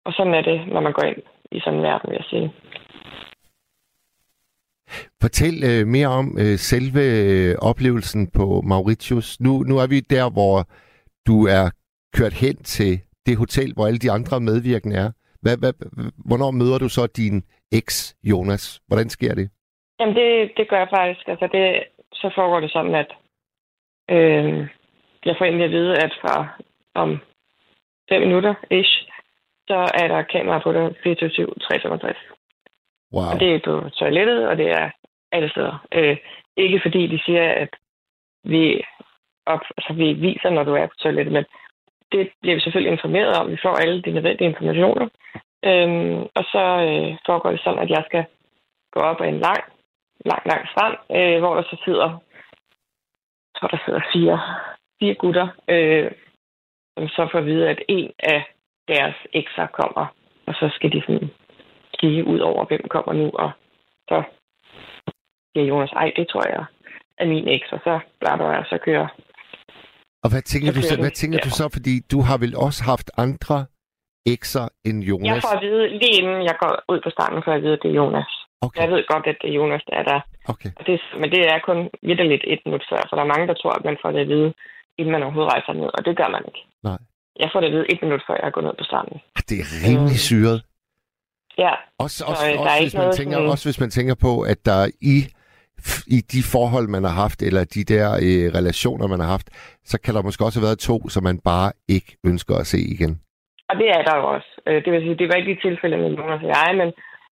og sådan er det, når man går ind i sådan en verden, vil jeg sige. Fortæl øh, mere om øh, selve øh, oplevelsen på Mauritius. Nu, nu er vi der, hvor du er kørt hen til det hotel, hvor alle de andre medvirkende er. Hvad, hvad, hvornår møder du så din eks, Jonas? Hvordan sker det? Jamen, det, det gør jeg faktisk. Altså, det, så foregår det sådan, at øh, jeg får egentlig at vide, at fra om fem minutter, ish, så er der kamera på dig 24 365. Wow. Og det er på toilettet, og det er alle steder. Øh, ikke fordi de siger, at vi, op, altså, vi viser, når du er på toilettet, men det bliver vi selvfølgelig informeret om. Vi får alle de nødvendige informationer. Øhm, og så øh, foregår det sådan, at jeg skal gå op ad en lang, lang, lang strand, øh, hvor der så sidder, jeg tror, der sidder fire, fire gutter, øh, som så får at vide, at en af deres ekser kommer, og så skal de sådan kigge ud over, hvem kommer nu, og så siger Jonas, ej, det tror jeg er min eks, og så blander jeg, så kører Og hvad tænker, du, så, hvad tænker du så? Fordi du har vel også haft andre ekser end Jeg Jonas? får at vide, lige inden jeg går ud på starten, for at vide, at det er Jonas. Okay, Jeg ved godt, at det er Jonas, der er der. okay. Og det, men det er kun vidderligt et minut før, for der er mange, der tror, at man får det at vide, inden man overhovedet rejser ned, og det gør man ikke. Nej. Jeg får det at vide et minut før, jeg går ned på starten. Ah, Det er rimelig Øh. syret. Ja, Også, også, øh, er også, ikke hvis man noget tænker, sådan- også hvis man tænker på, at der i, i de forhold, man har haft, eller de der øh, relationer, man har haft, så kan der måske også have været to, som man bare ikke ønsker at se igen. og det er der jo også. Øh, Det vil sige, det var ikke et tilfælde med Jonas og jeg, men,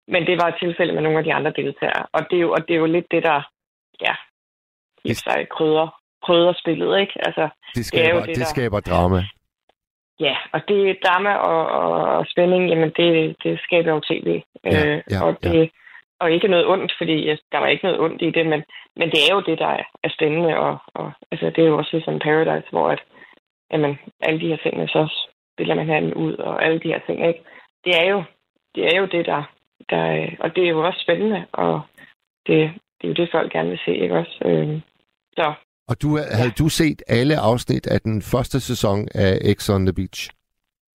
men det var et tilfælde med nogle af de andre deltagere. Og det er jo, og det er jo lidt det, der ja, i Det- sig krydder, krydder spillet, ikke? Altså, Det skaber, jo det, det, det der- skaber drama. Ja, og det er drama og, og, og spænding, jamen det, det skaber jo tv. Ja, øh, ja, og, det, og ikke noget ondt, fordi ja, der var ikke noget ondt i det, men, men det er jo det, der er, er spændende. Og, og, altså, det er jo også ligesom Paradise, hvor at, jamen, alle de her ting, så spiller man hinanden ud, og alle de her ting, ikke? Det er jo det, er jo det der, der, øh, og det er jo også spændende, og det, det er jo det, folk gerne vil se, ikke også? Øh, så Og du, havde du set alle afsnit af den første sæson af X on the Beach?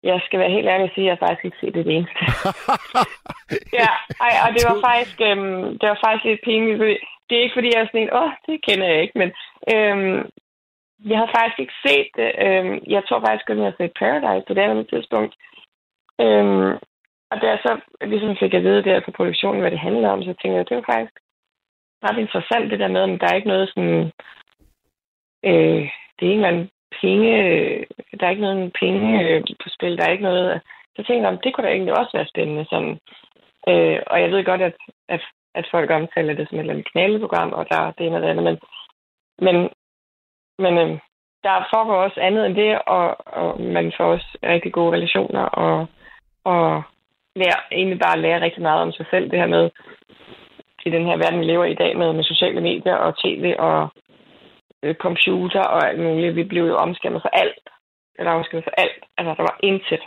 jeg skal være helt ærlig og sige, at jeg faktisk ikke set det, det eneste. Ja, ej, og det var faktisk, øhm, det var faktisk lidt pinligt, det er ikke fordi, jeg er sådan en, åh, det kender jeg ikke, men øhm, jeg har faktisk ikke set det. Øhm, jeg tror faktisk kun, jeg har set Paradise på det andet tidspunkt. Øhm, og da jeg så ligesom fik at vide der på produktionen, hvad det handlede om, så tænkte jeg, det var faktisk ret interessant det der med, at der er ikke noget sådan, øh, det er en penge, øh, der er ikke noget penge øh, på spil, der er ikke noget, så tænkte jeg, om det kunne da egentlig også være spændende, sådan, Øh, og jeg ved godt, at, at, at folk omtaler det som et eller andet knaleprogram, og der er det ene og det andet, men, men, men øh, der foregår også andet end det, og, og man får også rigtig gode relationer, og, og lærer, egentlig bare lære rigtig meget om sig selv, det her med, i den her verden, vi lever i i dag med, med sociale medier og tv og øh, computer og alt muligt. Vi blev jo omskærmet for alt. Eller omskærmet for alt. Altså, der var intet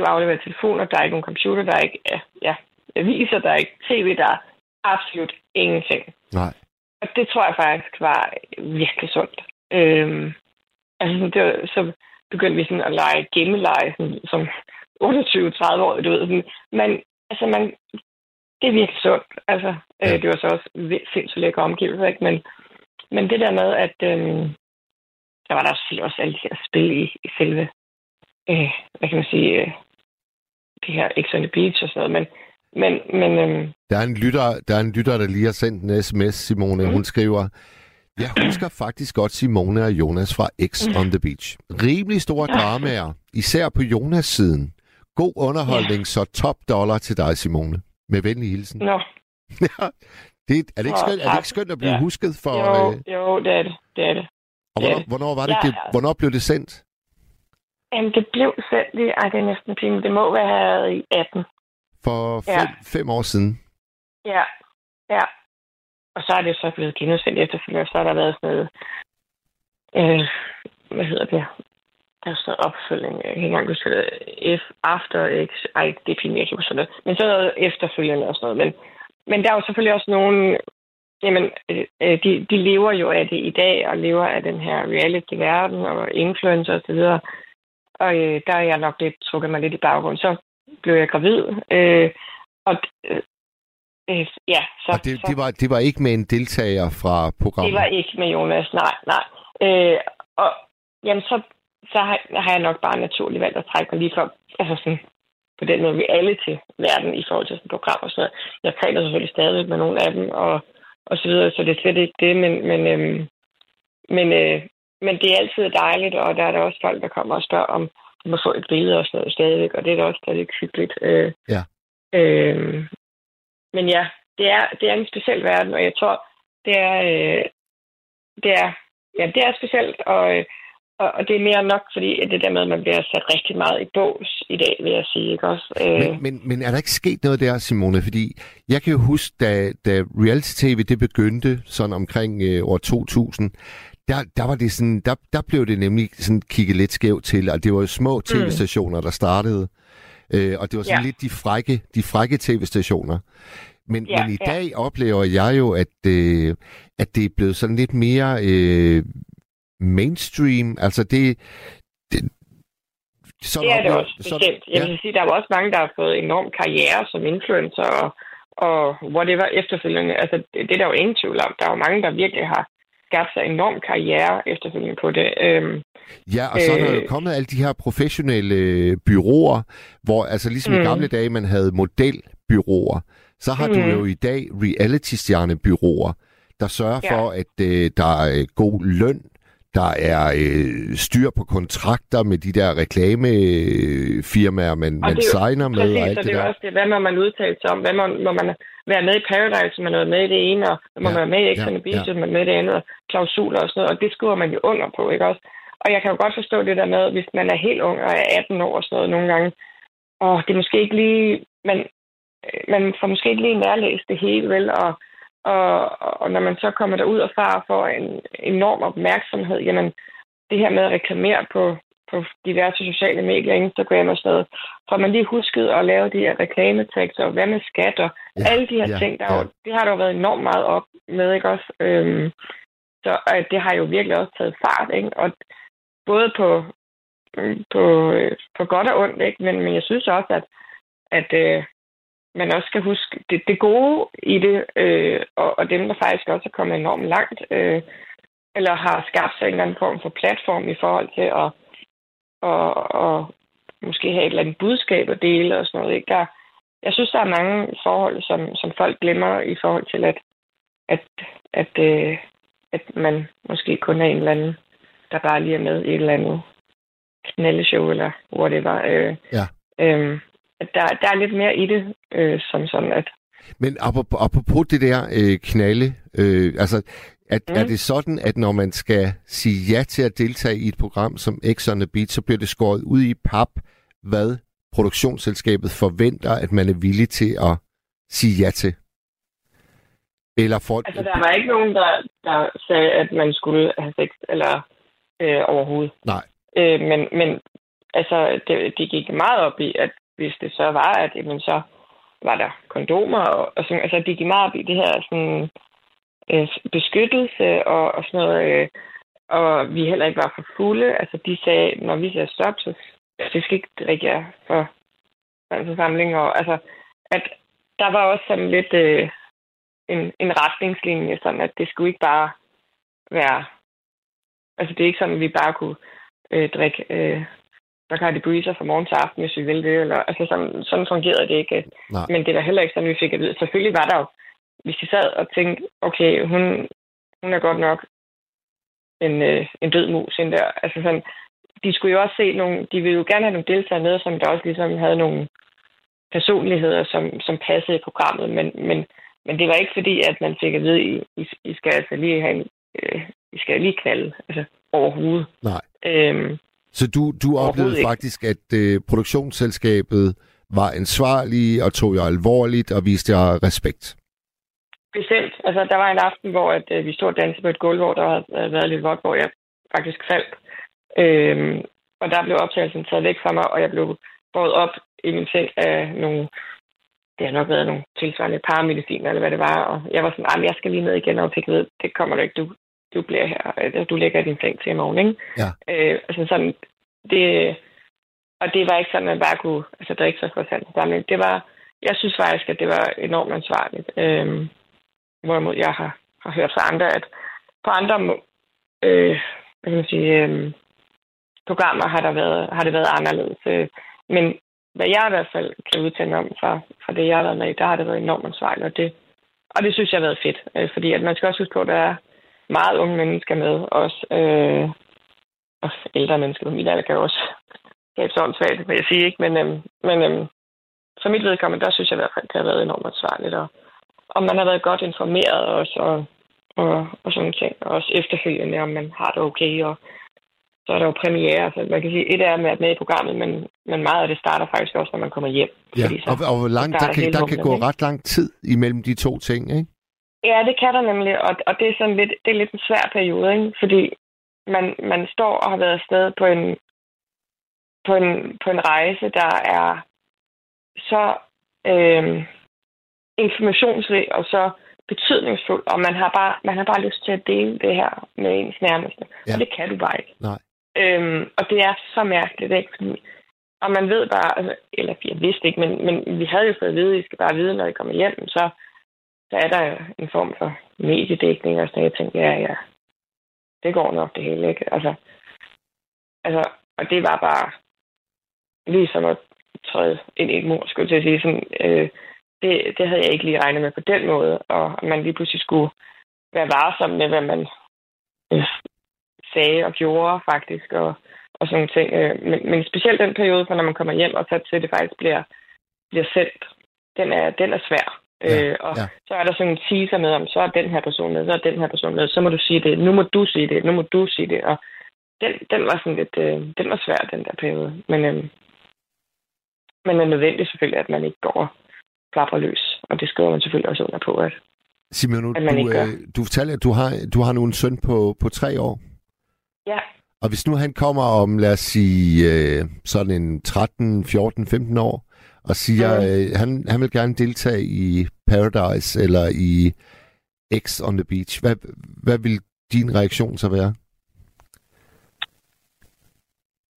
du afleverer telefoner, der er ikke nogen computer, der er ikke ja, ja, aviser, der er ikke tv, der er absolut ingenting. Nej. Og det tror jeg faktisk var virkelig sundt. Øhm, altså, det var, så begyndte vi sådan at lege gemmeleje sådan, som 28-30 år, du ved. Men altså, man, det er virkelig sundt. Altså, Ja. øh, det var så også sindssygt lækker omgivelser, ikke? Men, men det der med, at øhm, der var der selvfølgelig også alle de her spil i, i selve, øh, hvad kan man sige, øh, det her X on the Beach og sådan noget, men, men, men øhm, Der er en lytter, der, er en lytter, der lige har sendt en sms, Simone. Mhm. Hun skriver, jeg husker faktisk godt Simone og Jonas fra X Mhm. on the Beach. Rimelig store dramaer, især på Jonas siden. God underholdning, så top dollar til dig, Simone. Med venlig hilsen. nå, det, er, det ikke skønt, er det ikke skønt at blive Ja. husket for... jo, Øh, jo, det er det, det er det. og hvornår, hvornår, var det, Ja, det, ja. hvornår blev det sendt? Jamen, det blev sendt i, ej, det er næsten pinligt, det må være i 18. For Ja. fem, fem år siden. Ja, ja. Og så er det så blevet genudsendt efterfølgende, og så har der været sådan noget, øh, hvad hedder det? Der er sådan noget opfølging. Jeg kan ikke engang huske det. F after X. Ej, det er pinligt, jeg kan ikke huske det. Men så noget efterfølgende og sådan noget. Men, men der er jo selvfølgelig også nogen, jamen, øh, de, de lever jo af det i dag, og lever af den her reality-verden, og influencer og så videre. Og øh, der er jeg nok lidt trukket mig lidt i baggrund. Så blev jeg gravid, øh, og øh, øh, ja, så, Og det, så det, var, det var ikke med en deltager fra programmet? det var ikke med Jonas, nej, nej. Øh, og jamen, så, så har, har jeg nok bare naturligt valgt at trække mig lige for, altså sådan, på den måde, vi er alle til verden i forhold til sådan program og sådan noget. Jeg taler selvfølgelig stadig med nogle af dem, og, og så videre, så det er slet ikke det, men, men, øhm, men øh, men det er altid dejligt, og der er der også folk, der kommer og spørger om, om at få et billede og sådan noget stadigvæk, og det er da også stadig hyggeligt. Øh, Ja. Øh, men ja, det er, det er en speciel verden, og jeg tror, det er, øh, det er, ja, det er specielt, og, øh, og, og det er mere nok, fordi det der med, at man bliver sat rigtig meget i bås i dag, vil jeg sige, ikke også? Øh, Men, men, men er der ikke sket noget der, Simone? Fordi jeg kan jo huske, da, da reality-tv det begyndte, sådan omkring øh, år 2000, der, der var det sådan, der, der blev det nemlig sådan kigget lidt skævt til, og det var jo små tv-stationer, der startede. Øh, og det var sådan Ja. lidt de frække, de frække tv-stationer. Men, Ja, men i ja. dag oplever jeg jo, at, øh, at det er blevet sådan lidt mere øh, mainstream. Altså det... det sådan det er det også, sådan- bestemt. Jeg vil sige, der er jo også mange, der har fået enorm karriere som influencer og, og whatever efterfølgende. Altså, det, det er der jo ingen tvivl om. Der er jo mange, der virkelig har skabt sig enorm karriere efterfølgende på det. Øhm, Ja, og så er der jo Øh. kommet alle de her professionelle byråer, hvor altså ligesom mm. i gamle dage, man havde modelbyråer, så har mm. du jo i dag reality-stjernebyråer, der sørger Ja. for, at øh, der er god løn, der er øh, styr på kontrakter med de der reklamefirmaer, man, man jo signer med Præcis, og og alt det det er også det. Hvad må man udtale sig om? Hvad må, må man være med i Paradise, man er med i det ene, og må Ja, man være med i X ja, Beach, ja. man er med i det andet, og klausuler og sådan noget, og det skriver man jo under på, ikke også? Og jeg kan jo godt forstå det der med, hvis man er helt ung og er 18 år og sådan noget nogle gange, og det er måske ikke lige, man, man får måske ikke lige nærlæst det hele, vel, og, og, og når man så kommer derud og far får en enorm opmærksomhed, jamen, det her med at reklamere på, på diverse sociale medier, Instagram og sådan noget, får man lige husket at lave de her reklametekster, og hvad med skat og Ja, alle de her ja, ting, der ja. jo, det har der jo været enormt meget op med, ikke også? Øhm, så øh, det har jo virkelig også taget fart, ikke? Og både på, mm, på, øh, på godt og ondt, ikke? Men, men jeg synes også, at, at øh, man også skal huske det, det gode i det, øh, og, og dem, der faktisk også er kommet enormt langt, øh, eller har skabt sig en eller anden form for platform i forhold til at og, og måske have et eller andet budskab at dele og sådan noget. Ikke? Der, jeg synes, der er mange forhold, som, som folk glemmer i forhold til, at, at, at, øh, at man måske kun er en eller anden, der bare lige er med i et eller andet knaldeshow eller whatever. Øh, Ja. øh, at der, der er lidt mere i det, øh, som sådan, at Men apropos, det der øh, knalde, øh, altså at, mm. Er det sådan, at når man skal sige ja til at deltage i et program som X on the Beat, så bliver det skåret ud i pap, hvad produktionsselskabet forventer, at man er villig til at sige ja til? Eller for... altså, der var ikke nogen, der, der sagde, at man skulle have sex eller øh, overhovedet. Nej. Øh, men, men altså, det, de gik meget op i, at hvis det så var, at jamen, så var der kondomer, og, og sådan, altså, de gik meget op i det her sådan, øh, beskyttelse og, og sådan noget, øh, og vi heller ikke var for fulde. Altså, de sagde, når vi siger stop, så det skal ikke drikke jer for forsamling. Og, altså, at der var også sådan lidt øh, en, en retningslinje, sådan at det skulle ikke bare være... Altså, det er ikke sådan, at vi bare kunne øh, drikke øh, Bacardi Breezer fra morgen til aften, hvis vi ville det. Eller, altså, sådan, sådan fungerede det ikke. Nej. Men det var heller ikke sådan, vi fik at vide. Selvfølgelig var der jo, hvis de sad og tænkte, okay, hun, hun er godt nok en, øh, en død mus ind der. Altså sådan, de skulle jo også se nogle, de ville jo gerne have nogle deltagere med, som der også ligesom havde nogle personligheder, som, som passede i programmet, men, men, men det var ikke fordi, at man fik at vide, I, I, I skal altså lige have en, øh, I skal lige knalde, altså overhovedet. Nej. Øhm, Så du, du oplevede ikke. faktisk, at øh, produktionsselskabet var ansvarlige og tog jer alvorligt og viste jer respekt? Bestemt. Altså, der var en aften, hvor at, øh, vi stod og dansede på et gulv, hvor der havde været lidt vådt, hvor jeg faktisk faldt. Øhm, og der blev optagelsen taget væk fra mig, og jeg blev båret op i min seng af nogle, det har nok været nogle tilsvarende paramediciner, eller hvad det var. Og jeg var sådan, "Ej, men jeg skal lige ned igen, og fik at vide, det kommer du ikke, du, du bliver her, øh, du ligger i din seng til i morgen, ikke? Ja. Øh, altså sådan, det, og det var ikke sådan, at man bare kunne altså, drikke sig for sand samling. Det var, jeg synes faktisk, at det var enormt ansvarligt. Øhm, hvorimod jeg har, har hørt fra andre, at på andre øh, hvad kan man sige, øh, programmer har, der været, har det været anderledes. Øh, men hvad jeg i hvert fald kan udtale om fra, fra det, jeg har været med i, der har det været enormt ansvarligt, og det, og det synes jeg har været fedt. Øh, fordi at man skal også huske på, at der er meget unge mennesker med også. Øh, og ældre mennesker på min alder kan jo også skabe sådan svært, vil jeg sige. Ikke? Men, øhm, men øhm, for mit vedkommende, der synes jeg i hvert fald, det har været enormt ansvarligt. Og, og man har været godt informeret også, og, og, og sådan ting. Og også efterfølgende, om man har det okay, og så er der jo premiere. Så man kan sige, et er med at med i programmet, men, men meget af det starter faktisk også, når man kommer hjem. Ja, så og, og hvor lang, der, kan, der kan gå ret lang tid imellem de to ting, ikke? Ja, det kan der nemlig, og, og det er sådan lidt, det er lidt en svær periode, ikke? fordi man, man står og har været afsted på en, på en, på en rejse, der er så øh, informationsrig og så betydningsfuld, og man har, bare, man har bare lyst til at dele det her med ens nærmeste. Ja. Og det kan du bare ikke. Nej. Øhm, og det er så mærkeligt, ikke? Fordi, og man ved bare, altså, eller jeg vidste ikke, men, men vi havde jo fået at vide, at I skal bare vide, når I kommer hjem, så, så er der en form for mediedækning, og så jeg tænkte, ja, ja, det går nok det hele, ikke? Altså, altså og det var bare ligesom at træde ind i et mor, skulle jeg til at sige. Sådan, øh, det, det havde jeg ikke lige regnet med på den måde, og man lige pludselig skulle være varsom med, hvad man øh, sagde og gjorde faktisk, og, og sådan ting. Øh, men, men specielt den periode, for når man kommer hjem, og så til det faktisk bliver, bliver sendt, den er, den er svær. Ja, øh, og ja. så er der sådan en teaser med, om så er den her person med, så er den her person med, så må du sige det, nu må du sige det, nu må du sige det, og den, den var sådan lidt, øh, den var svær, den der periode. Men, øh, men det er nødvendigt selvfølgelig, at man ikke går og klapper løs, og det skriver man selvfølgelig også under på, at Simon, nu, At man du, ikke gør. øh, du fortalte, at du har, du har nu en søn på, på tre år. ja, Og hvis nu han kommer om, lad os sige, øh, sådan en 13, 14, 15 år, og siger, Mhm. øh, han, han vil gerne deltage i Paradise eller i X on the Beach, hvad, hvad vil din reaktion så være?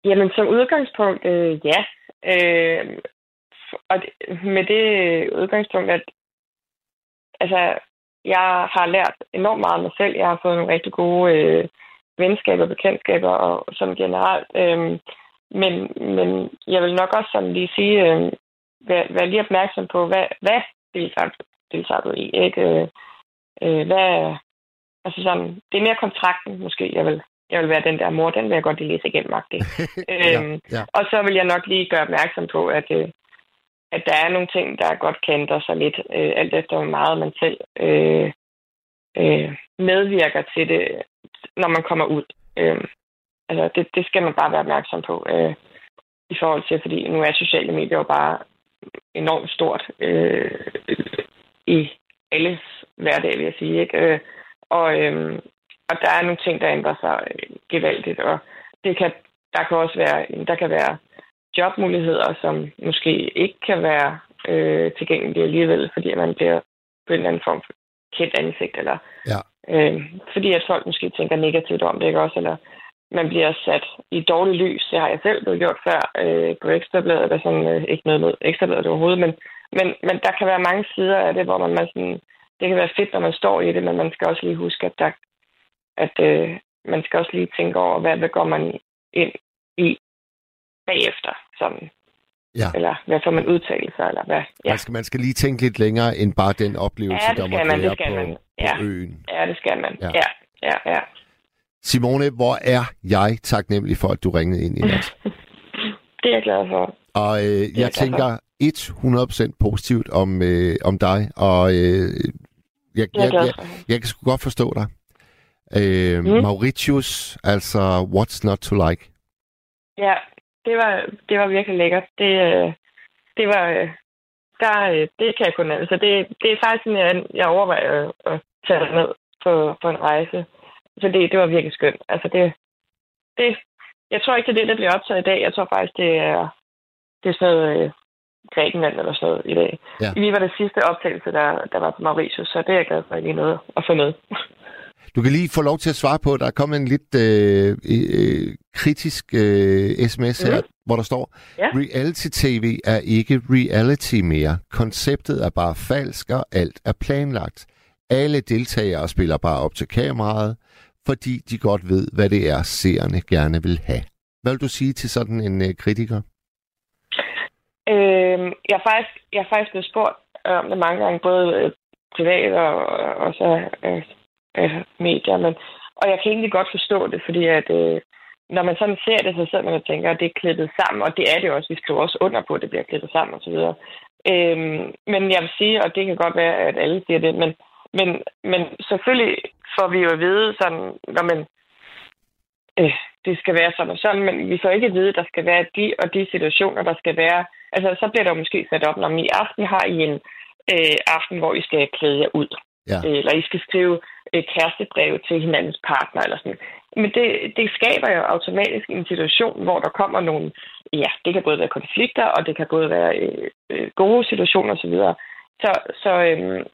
Jamen, som udgangspunkt, øh, ja. Øh, og det, med det udgangspunkt, at altså, jeg har lært enormt meget af mig selv. Jeg har fået nogle rigtig gode øh, venskaber, bekendtskaber og sådan generelt. Øh, men, men jeg vil nok også sådan lige sige, øh, vær, vær lige opmærksom på, hvad, hvad deltager, deltager du i? Ikke? Øh, øh, hvad, altså sådan, det er mere kontrakten, måske, jeg vil, jeg vil være den der mor. Den vil jeg godt lige læse igennem, agtigt. Øhm, ja. Og så vil jeg nok lige gøre opmærksom på, at, øh, at der er nogle ting, der godt kan ændre sig lidt, øh, alt efter hvor meget man selv øh, øh, medvirker til det, når man kommer ud. Øh, altså, det, det skal man bare være opmærksom på øh, i forhold til, fordi nu er sociale medier jo bare enormt stort øh, i alles hverdag, vil jeg sige. Ikke? Øh, og, øh, og der er nogle ting, der ændrer sig øh, gevaldigt, og det kan, der kan også være, der kan være jobmuligheder, som måske ikke kan være øh, tilgængelige alligevel, fordi man bliver på en eller anden form for kendt ansigt, eller Ja. øh, fordi at folk måske tænker negativt om det, ikke også, eller man bliver sat i dårligt lys. Det har jeg selv blevet gjort før øh, på Ekstrabladet, der sådan øh, ikke noget med Ekstrabladet overhovedet, men, men, men der kan være mange sider af det, hvor man, man sådan, det kan være fedt, når man står i det, men man skal også lige huske, at, der, at øh, man skal også lige tænke over, hvad, hvad går man ind i bagefter, sådan. Ja. Eller hvad får man udtalt sig, eller hvad. Ja, Man, skal, man skal lige tænke lidt længere end bare den oplevelse, Ja, der må skal man, det være på, man. på Ja. øen. ja det skal man. Ja. Ja, ja, ja. Simone, hvor er jeg taknemmelig for, at du ringede ind i nat. Det er jeg glad for. Og øh, jeg tænker 100% positivt om, øh, om dig, og øh, jeg, Jeg jeg, jeg, jeg kan sgu godt forstå dig. Øh, Mm. Mauritius, altså What's Not to Like? Ja, det var, det var virkelig lækkert. Det, øh, det var... øh, Der, øh, det kan jeg kun... Altså, det, det er faktisk sådan, jeg, jeg overvejer at, at tage ned på, på en rejse. Så det, det var virkelig skønt. Altså, det, det, jeg tror ikke, det er det, der bliver optaget i dag. Jeg tror faktisk, det er, det er sådan noget øh, Grækenland eller sådan noget i dag. Ja. Vi var det sidste optagelse, der, der var på Mauritius, så det er jeg glad for, at lige noget at få med. Du kan lige få lov til at svare på, der er kommet en lidt øh, øh, kritisk øh, sms her, Mhm. hvor der står, Ja. reality-tv er ikke reality mere. Konceptet er bare falsk, og alt er planlagt. Alle deltagere spiller bare op til kameraet, fordi de godt ved, hvad det er, seerne gerne vil have. Hvad vil du sige til sådan en øh, kritiker? Øh, jeg, er faktisk, jeg er faktisk blevet spurgt øh, om det mange gange, både øh, privat og, og så øh, øh, medier. Men, og jeg kan egentlig godt forstå det, fordi at, øh, når man sådan ser det, så sidder man og tænker, at det er klippet sammen, og det er det også. Vi skriver også under på, at det bliver klippet sammen osv. Øhm, men jeg vil sige, og det kan godt være, at alle siger det, men, men, men selvfølgelig får vi jo at vide, sådan, når man, øh, det skal være sådan og sådan, men vi får ikke at vide, at der skal være de og de situationer, der skal være. Altså, så bliver der måske sat op, når I aften har I en øh, aften, hvor I skal klæde jer ud. Ja. Eller I skal skrive øh, kærestebrev til hinandens partner eller sådan. Men det, det skaber jo automatisk en situation, hvor der kommer nogle, ja, det kan både være konflikter, og det kan både være øh, øh, gode situationer osv. Så, så, så øh,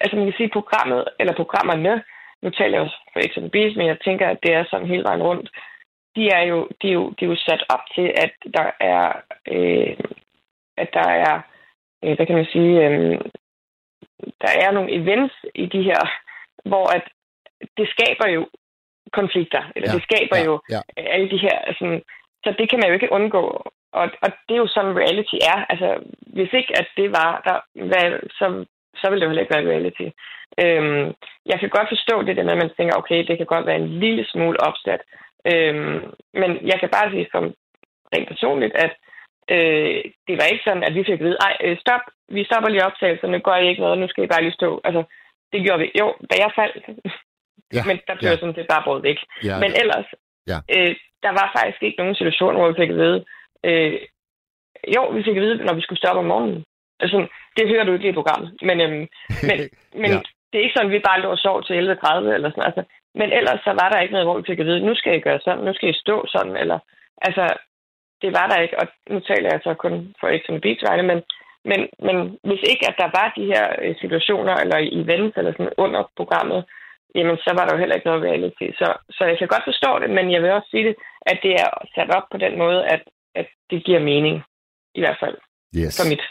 altså man kan sige, programmet, eller programmerne, nu taler jeg jo for eksempel men jeg tænker, at det er sådan hele vejen rundt, de er jo, de er jo, de er jo sat op til, at der er, øh, at der er, øh, hvad kan man sige, øh, der er nogle events i de her, hvor at det skaber jo konflikter, eller ja, det skaber ja, jo ja. alle de her, sådan, så det kan man jo ikke undgå. Og, og det er jo sådan, reality er. Altså, hvis ikke at det var der, hvad, så, så ville det jo heller ikke være reality. Øhm, jeg kan godt forstå det der med, at man tænker, okay, det kan godt være en lille smule opsat. Øhm, men jeg kan bare sige som rent personligt, at øh, det var ikke sådan, at vi fik at vide, ej, øh, stop, vi stopper lige optagelserne, gør I ikke noget, nu skal I bare lige stå. Altså, det gjorde vi. Jo, da jeg faldt, ja, men der blev ja. sådan set bare brudt væk. Ja, men ellers, ja. øh, der var faktisk ikke nogen situation, hvor vi fik at vide, øh, jo, vi fik at vide, når vi skulle stoppe om morgenen. Altså, det hører du ikke i programmet. Men, øhm, men, men ja. det er ikke sådan, at vi bare lå og sov til 11.30 eller sådan altså, Men ellers så var der ikke noget, hvor vi fik at vide, nu skal I gøre sådan, nu skal I stå sådan, eller altså, det var der ikke, og nu taler jeg så kun for Exxon Beach vegne, men, men, men hvis ikke, at der var de her øh, situationer, eller events, eller sådan under programmet, jamen så var der jo heller ikke noget reality. Så, så jeg kan godt forstå det, men jeg vil også sige det, at det er sat op på den måde, at, at det giver mening, i hvert fald, yes. for mit.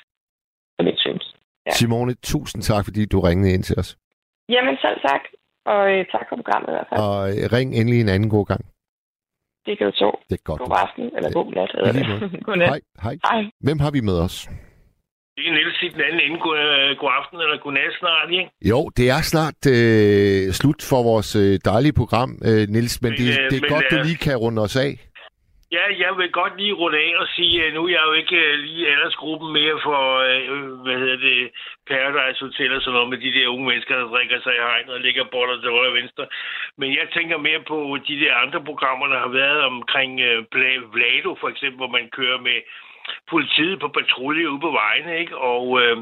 Ja. Simone, tusind tak, fordi du ringede ind til os. Jamen selv tak, og øh, tak for programmet i hvert fald. Og øh, ring endelig en anden god gang. Det kan du tro. Det er godt. God aften, eller god nat. Eller god nat. Hej, hej. hej. Hvem har vi med os? Det er Niels i den anden ende. God, øh, god aften eller god nat snart, ikke? Jo, det er snart øh, slut for vores øh, dejlige program, øh, Niels, men, men det, øh, det er men, godt, øh, du lige kan runde os af. Ja, jeg vil godt lige runde af og sige, at nu er jeg jo ikke øh, lige aldersgruppen mere for, øh, hvad hedder det, Paradise Hotel og sådan noget med de der unge mennesker, der drikker sig i hegnet og ligger boller til højre og venstre. Men jeg tænker mere på de der andre programmer, der har været omkring øh, Vlado for eksempel, hvor man kører med politiet på patrulje ude på vejene, ikke? Og, øh,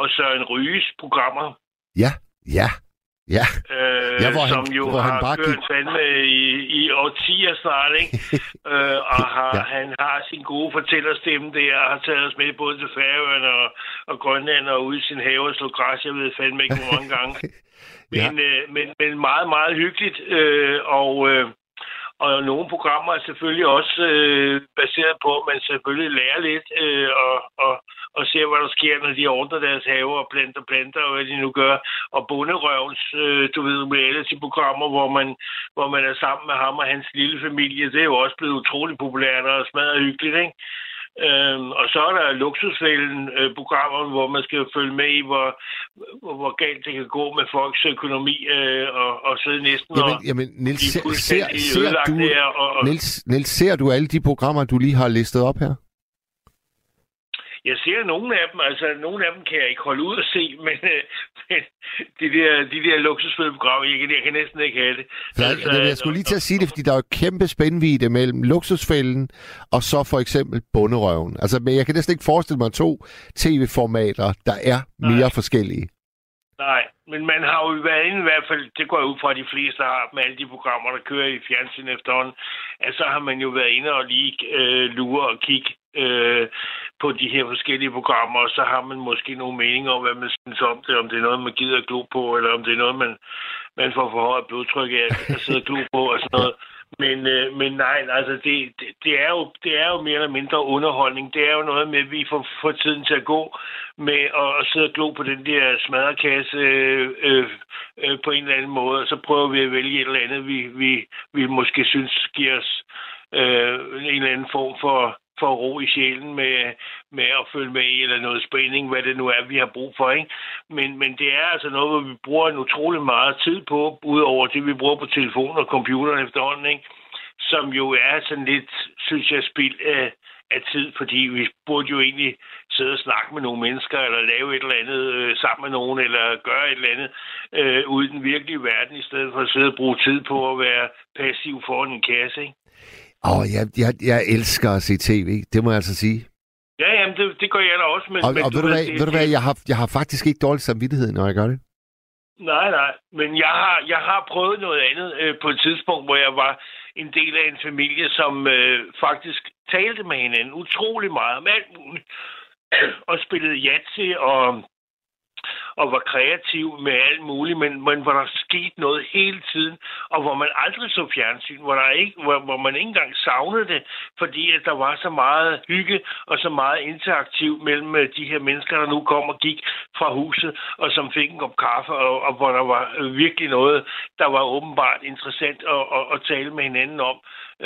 og Søren Ryges programmer. Ja, ja. Ja, øh, ja hvor som han, jo hvor har han bare kørt gik... fandme i, i årtier snart, ikke? øh, og har, ja. han har sin gode fortællerstemme der, og har taget os med både til Færøerne og, og Grønland og ude i sin have og slå græs, jeg ved fandme ikke, hvor mange gange. Men, ja. øh, men, men meget, meget hyggeligt, øh, og... Øh, og nogle programmer er selvfølgelig også øh, baseret på, at man selvfølgelig lærer lidt øh, og, og, og ser, hvad der sker, når de ordner deres haver og planter planter, og hvad de nu gør. Og bunderøvens, øh, du ved, reality-programmer, hvor man, hvor man er sammen med ham og hans lille familie, det er jo også blevet utrolig populært og smadret hyggeligt, ikke? Øhm, og så er der luksusfælden øh, programmer, hvor man skal følge med i, hvor, hvor, galt det kan gå med folks økonomi øh, og, og sidde næsten jamen, og jamen, Niels, ser, ser, ser du, og, og, Niels, Niels, ser du alle de programmer, du lige har listet op her? Jeg ser nogle af dem, altså nogle af dem kan jeg ikke holde ud at se, men, øh, men de der, de der luksusfældeprogrammer, jeg, jeg kan næsten ikke have det. Altså, jeg, jeg skulle lige til at sige det, fordi der er kæmpe spændvidde mellem luksusfælden og så for eksempel bunderøven. Altså, men jeg kan næsten ikke forestille mig to tv-formater, der er mere Nej. forskellige. Nej, men man har jo været inde i hvert fald, det går jeg ud fra, at de fleste har med alle de programmer, der kører i fjernsyn efterhånden, at så har man jo været inde og lige øh, lure og kigge øh, på de her forskellige programmer, og så har man måske nogle meninger om, hvad man synes om det, om det er noget, man gider at glo på, eller om det er noget, man, man får for højt blodtryk af at sidde og glo på, og sådan noget. Men, øh, men nej, altså det, det, det, er jo, det er jo mere eller mindre underholdning. Det er jo noget med, at vi får, får tiden til at gå med at, at sidde og glo på den der smadrekasse øh, øh, øh, på en eller anden måde, og så prøver vi at vælge et eller andet, vi, vi, vi måske synes giver os øh, en eller anden form for for ro i sjælen med, med at følge med i, eller noget spænding, hvad det nu er, vi har brug for. Ikke? Men, men det er altså noget, hvor vi bruger en utrolig meget tid på, udover det, vi bruger på telefon og computeren efterhånden. Ikke? som jo er sådan lidt, synes jeg, spild af, af tid, fordi vi burde jo egentlig sidde og snakke med nogle mennesker, eller lave et eller andet øh, sammen med nogen, eller gøre et eller andet øh, ude i den virkelige verden, i stedet for at sidde og bruge tid på at være passiv foran en kasse, ikke? Åh, oh, jeg, jeg, jeg elsker at se tv, det må jeg altså sige. Ja, jamen, det, det gør jeg da også. Men, og men og ved, du hvad, ved du hvad, jeg har, jeg har faktisk ikke dårlig samvittighed, når jeg gør det. Nej, nej. Men jeg har, jeg har prøvet noget andet øh, på et tidspunkt, hvor jeg var en del af en familie, som øh, faktisk talte med hinanden utrolig meget om alt muligt. og spillede Yatzy og og var kreativ med alt muligt, men, men hvor der skete noget hele tiden, og hvor man aldrig så fjernsyn, hvor, der ikke, hvor, hvor man ikke engang savnede det, fordi at der var så meget hygge og så meget interaktiv mellem øh, de her mennesker, der nu kom og gik fra huset, og som fik en kop kaffe, og, og hvor der var øh, virkelig noget, der var åbenbart interessant at, at, at tale med hinanden om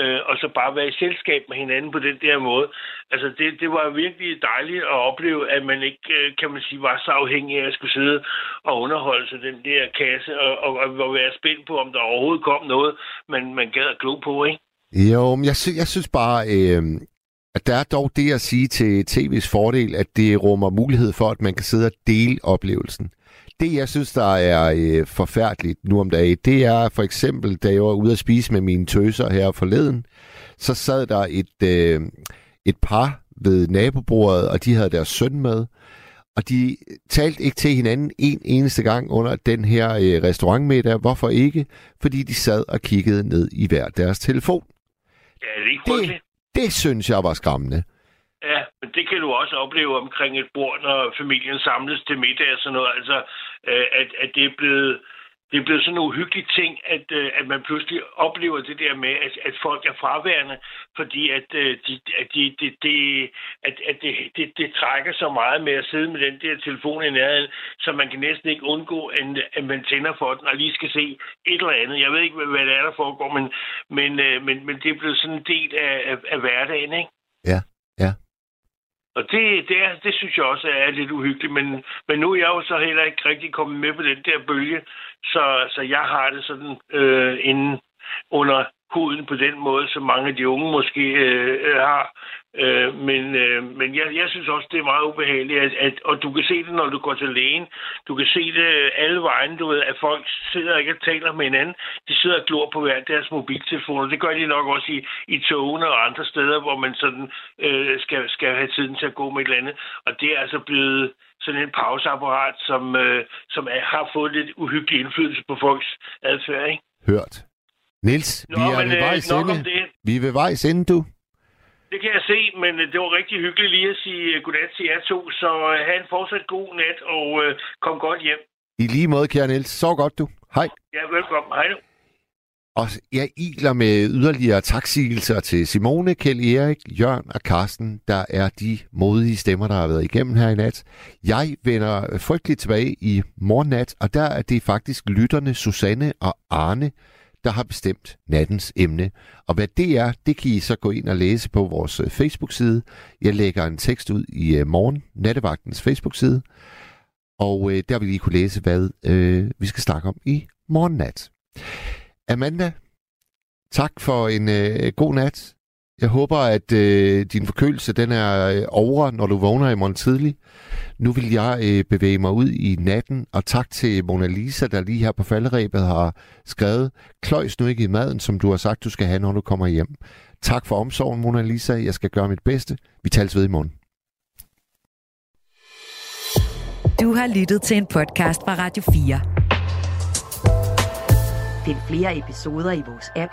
øh, og så bare være i selskab med hinanden på den der måde. Altså, det, det var virkelig dejligt at opleve, at man ikke, øh, kan man sige, var så afhængig af at skulle sidde og underholde sig den der kasse, og, og, og være spændt på, om der overhovedet kom noget, man, man gad at glo på, ikke? Jo, men jeg, sy- jeg synes bare, øh, at der er dog det at sige til tv's fordel, at det rummer mulighed for, at man kan sidde og dele oplevelsen det, jeg synes, der er øh, forfærdeligt nu om dagen, det er for eksempel, da jeg var ude at spise med mine tøser her forleden, så sad der et, øh, et par ved nabobordet, og de havde deres søn med, og de talte ikke til hinanden en eneste gang under den her øh, restaurantmiddag. Hvorfor ikke? Fordi de sad og kiggede ned i hver deres telefon. Ja, det, er det, det synes jeg var skræmmende. Ja, du også opleve omkring et bord, når familien samles til middag og sådan noget. Altså, øh, at, at det er blevet det er blevet sådan en uhyggelig ting, at, øh, at man pludselig oplever det der med, at, at folk er fraværende, fordi at, øh, de, at, de, de, de, at, at det, det, det trækker så meget med at sidde med den der telefon i nærheden, så man kan næsten ikke undgå, at man tænder for den og lige skal se et eller andet. Jeg ved ikke, hvad det er, der foregår, men, men, øh, men, men det er blevet sådan en del af, af, af hverdagen, ikke? Ja. Og det, det, er, det synes jeg også er lidt uhyggeligt, men, men nu er jeg jo så heller ikke rigtig kommet med på den der bølge, så, så jeg har det sådan øh, inden under huden på den måde, som mange af de unge måske øh, har. Øh, men øh, men jeg, jeg synes også, det er meget ubehageligt, at, at, og du kan se det, når du går til lægen. Du kan se det alle vejen, du ved, at folk sidder ikke og taler med hinanden. De sidder og glor på hver deres mobiltelefoner. Det gør de nok også i, i togene og andre steder, hvor man sådan øh, skal, skal have tiden til at gå med et eller andet. Og det er altså blevet sådan en pauseapparat, som, øh, som er, har fået lidt uhyggelig indflydelse på folks adfærd, ikke? Hørt. Nils, Nå, vi er men, ved vejs ende. Vi er ved vejs ende, du. Det kan jeg se, men øh, det var rigtig hyggeligt lige at sige øh, godnat til jer to, så øh, have en fortsat god nat, og uh, kom godt hjem. I lige måde, kære Niels. Så godt, du. Hej. Ja, velkommen. Hej du. Og jeg iler med yderligere taksigelser til Simone, Kjell Erik, Jørgen og Karsten, der er de modige stemmer, der har været igennem her i nat. Jeg vender frygteligt tilbage i morgennat, og der er det faktisk lytterne Susanne og Arne, der har bestemt nattens emne. Og hvad det er, det kan I så gå ind og læse på vores øh, Facebook-side. Jeg lægger en tekst ud i øh, morgen, nattevagtens Facebook-side. Og øh, der vil I kunne læse, hvad øh, vi skal snakke om i morgennat. Amanda, tak for en øh, god nat. Jeg håber, at øh, din forkølelse den er øh, over, når du vågner i morgen tidlig. Nu vil jeg øh, bevæge mig ud i natten, og tak til Mona Lisa, der lige her på falderæbet har skrevet, kløjs nu ikke i maden, som du har sagt, du skal have, når du kommer hjem. Tak for omsorgen, Mona Lisa. Jeg skal gøre mit bedste. Vi tales ved i morgen. Du har lyttet til en podcast fra Radio 4. Find flere episoder i vores app,